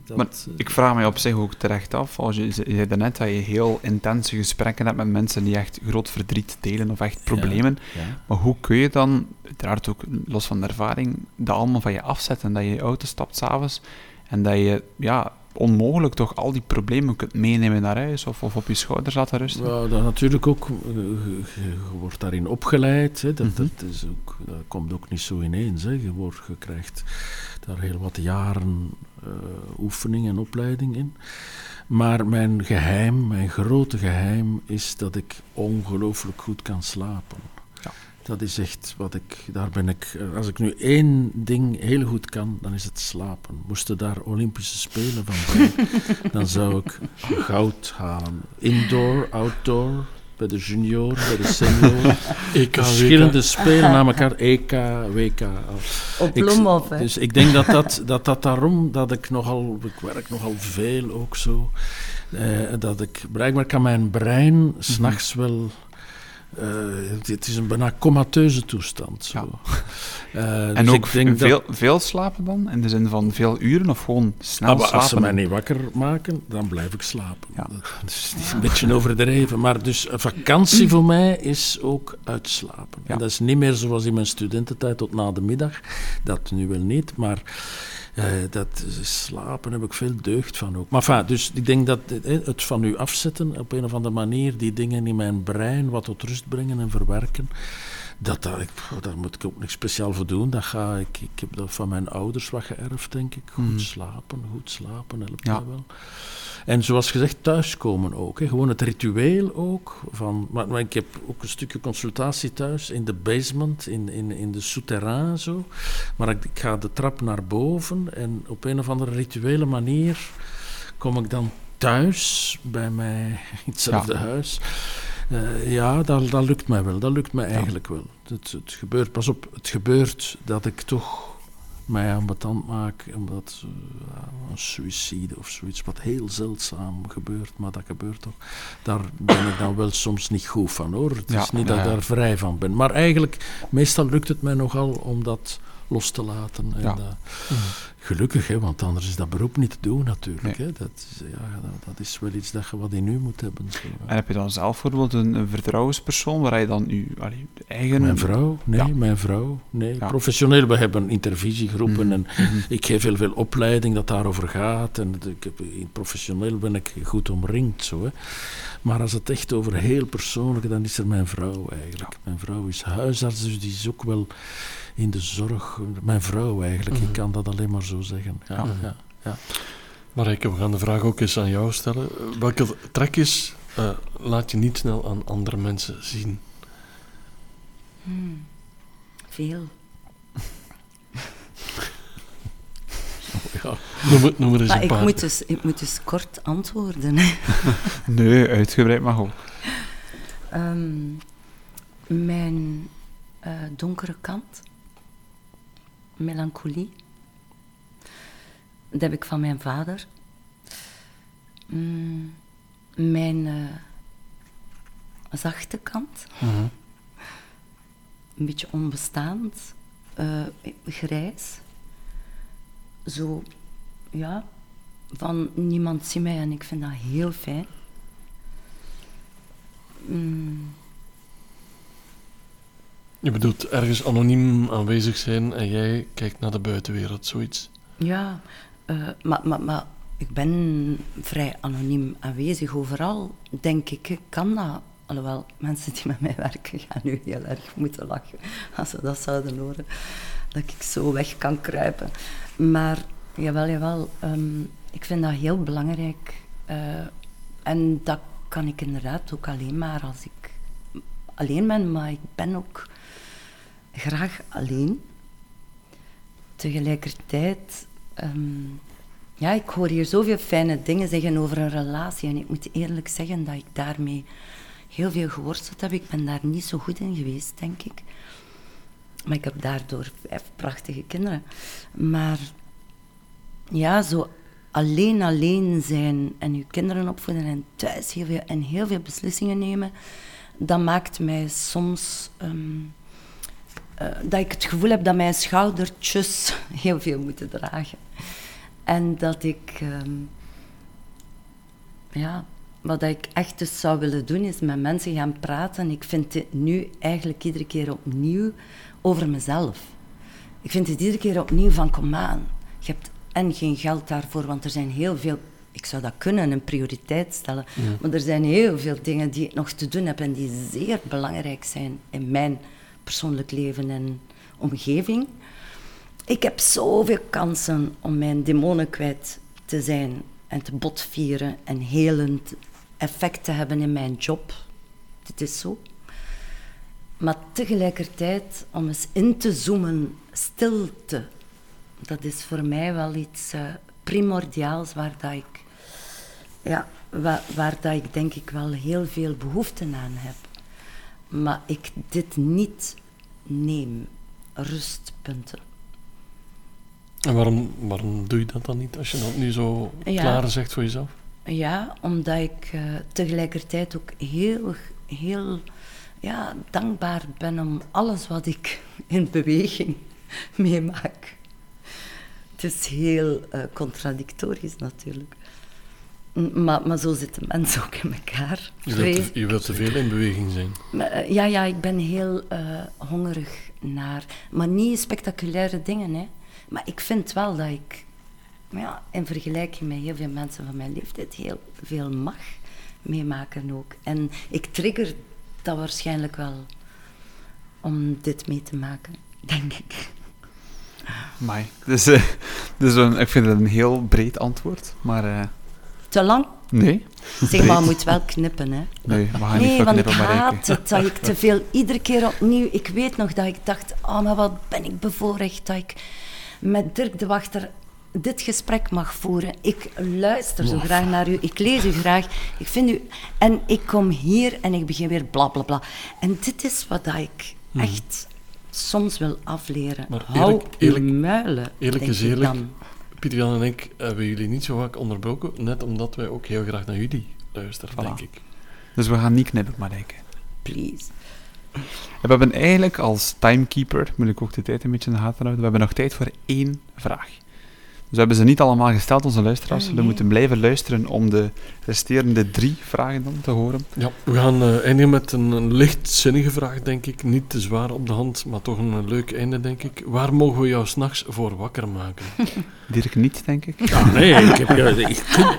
D: dat
B: maar ik vraag mij op zich ook terecht af. Als je zei net dat je heel intense gesprekken hebt met mensen die echt groot verdriet delen of echt problemen. Ja, Maar hoe kun je dan, uiteraard ook los van de ervaring, dat allemaal van je afzetten? Dat je in je auto stapt s'avonds en dat je ja, onmogelijk toch al die problemen kunt meenemen naar huis of, of op je schouders laten rusten?
D: Ja, dat natuurlijk ook. Eh, je, wordt daarin opgeleid. Hè. Dat, mm -hmm. dat, is ook, dat komt ook niet zo ineens. Hè. Je, wordt, je krijgt daar heel wat jaren uh, oefening en opleiding in. Maar mijn geheim, mijn grote geheim, is dat ik ongelooflijk goed kan slapen. Dat is echt wat ik, daar ben ik, eh, als ik nu één ding heel goed kan, dan is het slapen. Moesten daar Olympische Spelen van zijn, dan zou ik goud halen. Indoor, outdoor, bij de junior, bij de senior. EK, Verschillende WK. spelen naar elkaar, EK, WK.
C: Op Bloemhof, hè?
D: Dus ik denk dat dat, dat dat daarom, dat ik nogal, ik werk nogal veel ook zo, eh, dat ik, blijkbaar kan mijn brein s'nachts wel het is een bijna comateuze toestand. Zo.
B: Uh, en dus ook denk veel, dat... veel slapen dan? In de zin van veel uren of gewoon snel
D: ah,
B: slapen?
D: Als ze mij niet wakker maken, dan blijf ik slapen. Ja. Dat is een beetje overdreven. Maar dus vakantie voor mij is ook uitslapen. Ja. En dat is niet meer zoals in mijn studententijd tot na de middag. Dat nu wel niet, maar... Uh, dat slapen heb ik veel deugd van ook. Maar enfin, dus ik denk dat het van u afzetten op een of andere manier, die dingen in mijn brein wat tot rust brengen en verwerken, dat, dat, ik, daar moet ik ook niks speciaal voor doen. Dat ga ik, ik heb dat van mijn ouders wat geërfd, denk ik. Goed mm. slapen, goed slapen helpt ja. wel. En zoals gezegd, thuiskomen ook. Hè. Gewoon het ritueel ook. Van, maar, maar, ik heb ook een stukje consultatie thuis in de basement, in, in, in de souterrain zo. Maar ik, ik ga de trap naar boven en op een of andere rituele manier kom ik dan thuis bij mij in hetzelfde ja. huis. Uh, ja, dat, dat lukt mij wel. Dat lukt mij eigenlijk ja. wel. Het, het, gebeurt, pas op, het gebeurt dat ik toch mij ambetant maak, omdat uh, een suïcide of zoiets, wat heel zeldzaam gebeurt, maar dat gebeurt toch, daar ben ik dan wel soms niet goed van hoor. Het ja, is niet dat ik daar vrij van ben. Maar eigenlijk, meestal lukt het mij nogal om dat los te laten. En, ja. uh, Gelukkig, hè, want anders is dat beroep niet te doen natuurlijk. Nee. Hè. Dat, is, ja, dat, dat, is wel iets dat je wat in u moet hebben. Zo,
B: en heb je dan zelf bijvoorbeeld een, een vertrouwenspersoon waar je dan je eigen...
D: Mijn vrouw? Nee, ja. mijn vrouw. Nee. Ja. Professioneel, we hebben intervisiegroepen mm. en mm. ik geef heel veel opleiding dat daarover gaat. En ik heb, professioneel ben ik goed omringd. Zo, hè. Maar als het echt over heel persoonlijk, dan is er mijn vrouw eigenlijk. Mijn vrouw is huisarts, dus die is ook wel in de zorg. Mijn vrouw eigenlijk, mm. ik kan dat alleen maar zo zeggen. Ja, mm. ja, ja.
A: Marijke, we gaan de vraag ook eens aan jou stellen. Welke trekjes uh, laat je niet snel aan andere mensen zien?
C: Hmm. Veel.
A: ja, noem, noem er eens maar een paar.
C: Ik moet, dus, ik moet dus kort antwoorden. Hè.
B: nee, uitgebreid mag ook.
C: Um, mijn uh, donkere kant melancholie. Dat heb ik van mijn vader. Mm, mijn uh, zachte kant. -huh. Een beetje onbestaand. Uh, grijs. Zo, ja. van niemand ziet mij en ik vind dat heel fijn. Mm,
A: Je bedoelt ergens anoniem aanwezig zijn en jij kijkt naar de buitenwereld, zoiets.
C: ja, eh, maar, maar, maar ik ben vrij anoniem aanwezig overal, denk ik. Kan dat. Alhoewel, mensen die met mij werken gaan nu heel erg moeten lachen als ze dat zouden horen. Dat ik zo weg kan kruipen. Maar jawel, jawel. ehm, ik vind dat heel belangrijk. eh, en dat kan ik inderdaad ook alleen maar als ik alleen ben. Maar ik ben ook graag alleen. Tegelijkertijd, ehm, ja, ik hoor hier zoveel fijne dingen zeggen over een relatie. En ik moet eerlijk zeggen dat ik daarmee heel veel geworsteld heb. Ik ben daar niet zo goed in geweest, denk ik. Maar ik heb daardoor vijf prachtige kinderen. Maar ja, zo alleen alleen zijn en je kinderen opvoeden en thuis heel veel, en heel veel beslissingen nemen, dat maakt mij soms ehm, eh, dat ik het gevoel heb dat mijn schoudertjes heel veel moeten dragen. En dat ik, ehm, ja, wat ik echt dus zou willen doen, is met mensen gaan praten. Ik vind het nu eigenlijk iedere keer opnieuw over mezelf. Ik vind het iedere keer opnieuw van, kom aan, je hebt en geen geld daarvoor, want er zijn heel veel... Ik zou dat kunnen, een prioriteit stellen. Maar er zijn heel veel dingen die ik nog te doen heb en die zeer belangrijk zijn in mijn persoonlijk leven en omgeving. Ik heb zoveel kansen om mijn demonen kwijt te zijn en te botvieren en helend effect te hebben in mijn job. Dit is zo. Maar tegelijkertijd om eens in te zoomen, stilte, dat is voor mij wel iets eh, primordiaals waar dat ik, ja, waar, waar dat ik denk ik wel heel veel behoefte aan heb. Maar ik dit niet neem. Rustpunten.
A: En waarom, waarom doe je dat dan niet als je dat nu zo
C: Ja.
A: klaar zegt voor jezelf?
C: Ja, omdat ik eh, tegelijkertijd ook heel, heel ja, dankbaar ben om alles wat ik in beweging meemaak. Het is heel eh, contradictorisch natuurlijk. Maar, maar zo zitten mensen ook in elkaar.
A: Je wilt, te, je wilt te veel in beweging zijn.
C: Maar, eh, Ja, ja, ik ben heel eh, hongerig naar... Maar niet spectaculaire dingen, hè. Maar ik vind wel dat ik... Ja, in vergelijking met heel veel mensen van mijn leeftijd heel veel mag meemaken ook. En ik trigger dat waarschijnlijk wel om dit mee te maken, denk ik.
B: Mai. Dus, eh, dus een, ik vind het een heel breed antwoord, maar eh,
C: Te lang?
B: nee.
C: Zeg maar, moet wel knippen, hè.
B: Nee, we gaan niet
C: Nee, want ik haat het dat ik te veel, iedere keer opnieuw. Ik weet nog dat ik dacht, oh, maar wat ben ik bevoorrecht dat ik met Dirk de Wachter dit gesprek mag voeren. Ik luister zo graag naar u, ik lees u graag, ik vind u... En ik kom hier en ik begin weer bla bla bla. En dit is wat dat ik echt soms wil afleren.
A: Maar
C: Hou
A: eerlijk- eerlijk-
C: muilen,
A: Eerlijk
C: denk
A: is
C: ik
A: eerlijk,
C: dan.
A: Pieter Jan en ik hebben jullie niet zo vaak onderbroken, net omdat wij ook heel graag naar jullie luisteren,
B: Voilà.
A: denk ik.
B: Dus we gaan niet knippen, Marijke.
C: Please.
B: We hebben eigenlijk als timekeeper, moet ik ook de tijd een beetje in de gaten houden, we hebben nog tijd voor één vraag. Dus we hebben ze niet allemaal gesteld, onze luisteraars. We
C: nee.
B: moeten blijven luisteren om de resterende drie vragen dan te horen.
A: Ja, we gaan eh, eindigen met een, een lichtzinnige vraag, denk ik. Niet te zwaar op de hand, maar toch een, leuk einde, denk ik. Waar mogen we jou s'nachts voor wakker maken?
B: Dirk niet, denk ik.
D: Ah, nee, ik, heb, ja, ik,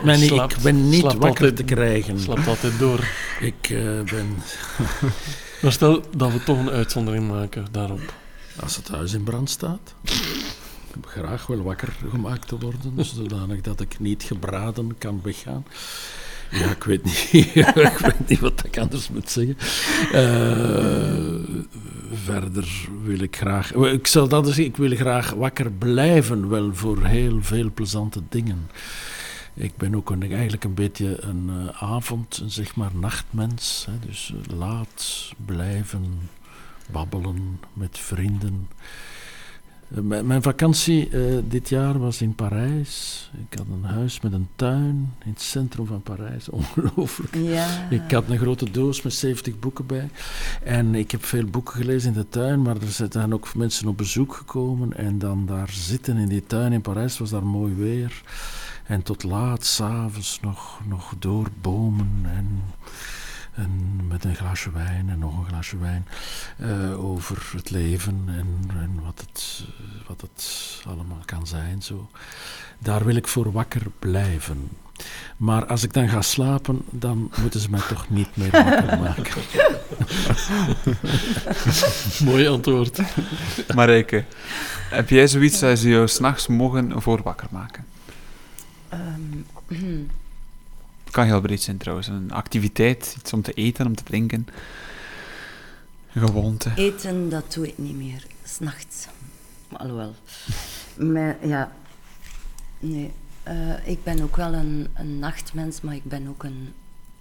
D: niet,
A: Slaapt-
D: ik ben niet wakker
A: altijd-
D: te krijgen.
A: Slaapt altijd door.
D: Ik eh, ben,
A: Maar stel dat we toch een uitzondering maken daarop.
D: als het huis in brand staat, graag wel wakker gemaakt te worden, zodanig dat ik niet gebraden kan weggaan. Ja, ik weet niet, ik weet niet wat ik anders moet zeggen. Eh, verder wil ik graag... Ik zal dat eens zeggen, ik wil graag wakker blijven, wel voor heel veel plezante dingen. Ik ben ook een, eigenlijk een beetje een eh, avond, een zeg maar nachtmens. Hè, dus eh, laat blijven babbelen met vrienden. Eh, mijn, vakantie eh, dit jaar was in Parijs. Ik had een huis met een tuin in het centrum van Parijs. Ongelooflijk.
C: Ja.
D: Ik had een grote doos met 70 boeken bij. En ik heb veel boeken gelezen in de tuin, maar er zijn ook mensen op bezoek gekomen. En dan daar zitten in die tuin in Parijs, was daar mooi weer. En tot laat s'avonds nog, nog door bomen en, en met een glaasje wijn en nog een glaasje wijn eh, over het leven en, en wat, het, wat het allemaal kan zijn. Zo. Daar wil ik voor wakker blijven. Maar als ik dan ga slapen, dan moeten ze mij toch niet meer wakker maken.
A: Mooi antwoord.
B: Marijke, heb jij zoiets dat ze jou s'nachts mogen voor wakker maken? Kan heel breed zijn trouwens. Een activiteit, iets om te eten, om te drinken. Een gewoonte.
C: eten, dat doe ik niet meer. S'nachts. Alhoewel. Maar ja, nee. Eh, ik ben ook wel een, een nachtmens, maar ik ben ook een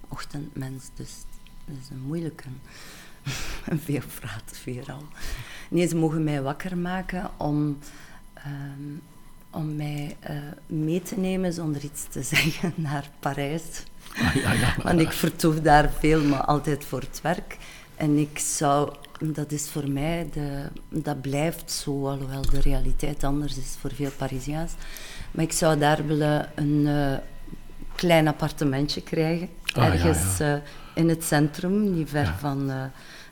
C: ochtendmens. Dus dat is een moeilijke. Veel praten, veelal. Nee, ze mogen mij wakker maken om, ehm, om mij eh, mee te nemen zonder iets te zeggen naar Parijs.
D: Ah, ja, ja, maar-
C: Want ik vertoef daar veel, maar altijd voor het werk. En ik zou, dat is voor mij, de, dat blijft zo, alhoewel de realiteit anders is voor veel Parisiaans. Maar ik zou daar willen een eh, klein appartementje krijgen.
D: Ah, ja,
C: ergens eh, in het centrum, niet ver van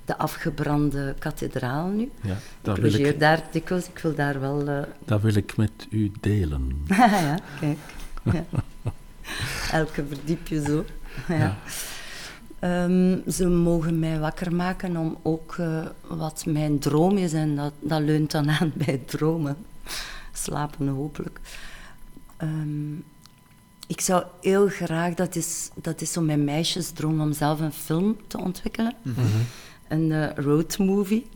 C: de afgebrande kathedraal nu.
D: ja, dat,
C: ik
D: wil
C: logeer
D: ik,
C: daar dikwijls, ik wil daar wel... eh,
D: dat wil ik met u delen.
C: ja, kijk. Ja. Elke verdiep je zo. Ja. Ehm, ze mogen mij wakker maken om ook eh, wat mijn droom is, en dat, dat leunt dan aan bij dromen. Slapen hopelijk. Ehm, ik zou heel graag, dat is, dat is zo mijn meisjesdroom, om zelf een film te ontwikkelen. Een eh, roadmovie,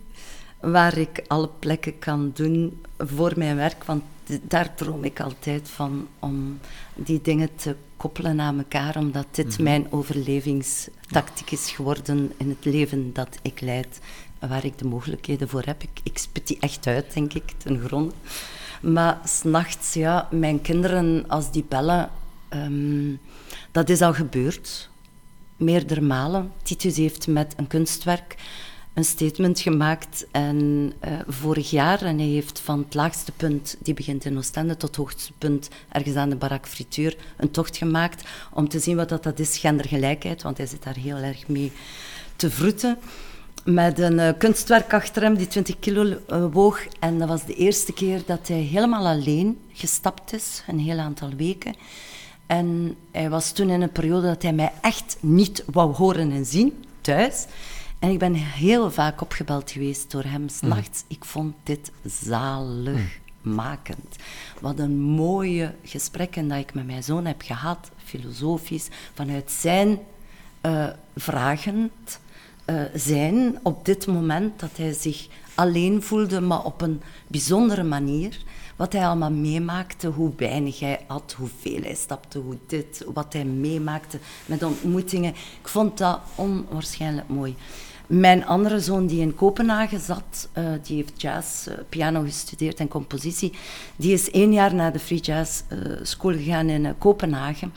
C: waar ik alle plekken kan doen voor mijn werk. Want daar droom ik altijd van, om die dingen te koppelen aan elkaar, omdat dit mijn overlevingstactiek is geworden in het leven dat ik leid, waar ik de mogelijkheden voor heb. Ik, ik spit die echt uit, denk ik, ten gronde. Maar s'nachts, ja, mijn kinderen, als die bellen, ehm, dat is al gebeurd meerdere malen. Titus heeft met een kunstwerk een statement gemaakt en, eh, vorig jaar. En hij heeft van het laagste punt, die begint in Oostende, tot het hoogste punt, ergens aan de Barak Frituur, een tocht gemaakt om te zien wat dat, dat is, gendergelijkheid. Want hij zit daar heel erg mee te vroeten. Met een eh, kunstwerk achter hem die 20 kilo eh, woog. En dat was de eerste keer dat hij helemaal alleen gestapt is, een heel aantal weken. En hij was toen in een periode dat hij mij echt niet wou horen en zien, thuis. En ik ben heel vaak opgebeld geweest door hem s'nachts. Ik vond dit zaligmakend. Wat een mooie gesprekken dat ik met mijn zoon heb gehad, filosofisch, vanuit zijn eh, vragend eh, zijn op dit moment dat hij zich alleen voelde, maar op een bijzondere manier. Wat hij allemaal meemaakte, hoe weinig hij had, hoeveel hij stapte, hoe dit, wat hij meemaakte met ontmoetingen. Ik vond dat onwaarschijnlijk mooi. Mijn andere zoon die in Kopenhagen zat, eh, die heeft jazz, eh, piano gestudeerd en compositie, die is één jaar naar de Free Jazz eh, School gegaan in Kopenhagen.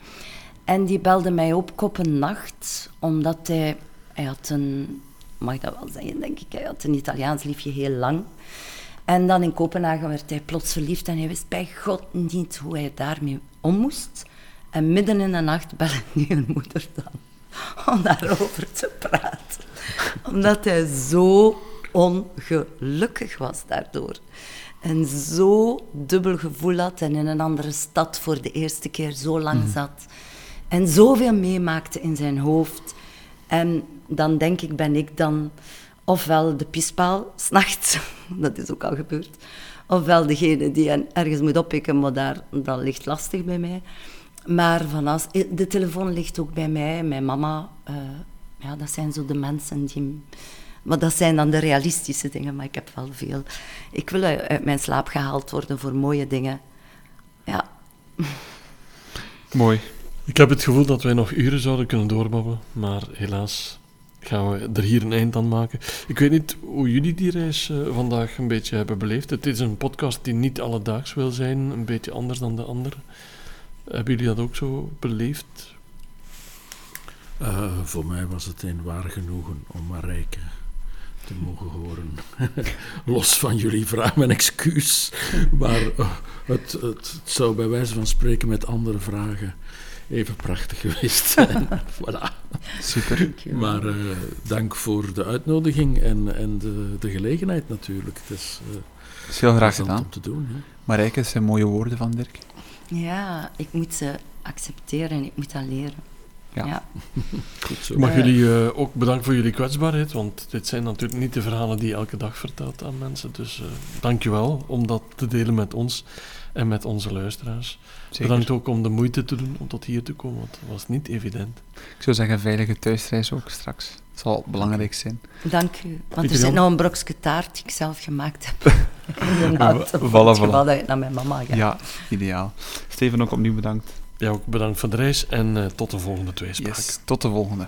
C: En die belde mij op op een nacht, omdat hij, hij had een, mag ik dat wel zeggen, denk ik, hij had een Italiaans liefje heel lang. En dan in Kopenhagen werd hij plots verliefd en hij wist bij God niet hoe hij daarmee om moest. En midden in de nacht belde die een moeder dan om daarover te praten. Omdat hij zo ongelukkig was daardoor. En zo dubbel gevoel had en in een andere stad voor de eerste keer zo lang zat. En zoveel meemaakte in zijn hoofd. En dan denk ik, ben ik dan ofwel de pispaal, s'nachts, dat is ook al gebeurd, ofwel degene die hen ergens moet oppikken, maar daar, dat ligt lastig bij mij. Maar van als, de telefoon ligt ook bij mij, mijn mama. eh, ja, dat zijn zo de mensen die... Maar dat zijn dan de realistische dingen, maar ik heb wel veel. Ik wil uit uit mijn slaap gehaald worden voor mooie dingen. Ja,
B: Mooi.
A: Ik heb het gevoel dat wij nog uren zouden kunnen doorbabbelen, maar helaas gaan we er hier een eind aan maken. Ik weet niet hoe jullie die reis eh, vandaag een beetje hebben beleefd. Het is een podcast die niet alledaags wil zijn, een beetje anders dan de andere. Hebben jullie dat ook zo beleefd?
D: Eh, voor mij was het een waar genoegen om Marijke te mogen horen. Los van jullie vraag, mijn excuus. Maar het, het, het, zou bij wijze van spreken met andere vragen even prachtig geweest voilà.
B: Super.
D: Maar uh, dank voor de uitnodiging en, en de, de gelegenheid natuurlijk. Het is, uh,
B: is heel graag gedaan.
D: om te doen. Hè.
B: Marijke, het zijn mooie woorden van Dirk.
C: Ja, ik moet ze accepteren en ik moet dat leren.
B: Ja.
C: ja.
D: Goed zo.
A: Ik mag jullie uh, ook bedanken voor jullie kwetsbaarheid, want dit zijn natuurlijk niet de verhalen die je elke dag vertelt aan mensen. Dus uh, dank je wel om dat te delen met ons en met onze luisteraars.
B: Zeker.
A: Bedankt ook om de moeite te doen om tot hier te komen, want dat was niet evident.
B: Ik zou zeggen, veilige thuisreis ook straks. Het zal belangrijk zijn.
C: Dank u. Want
A: Pieter
C: er zit nog een brokje taart die ik zelf gemaakt heb. Inderdaad.
B: Voilà,
C: Voilà,
B: voilà.
C: dat ik naar mijn mama ga.
B: Ja, ideaal. Steven, ook opnieuw bedankt.
A: Ja, ook bedankt voor de reis en uh, tot de volgende tweespraak.
B: Yes, tot de volgende.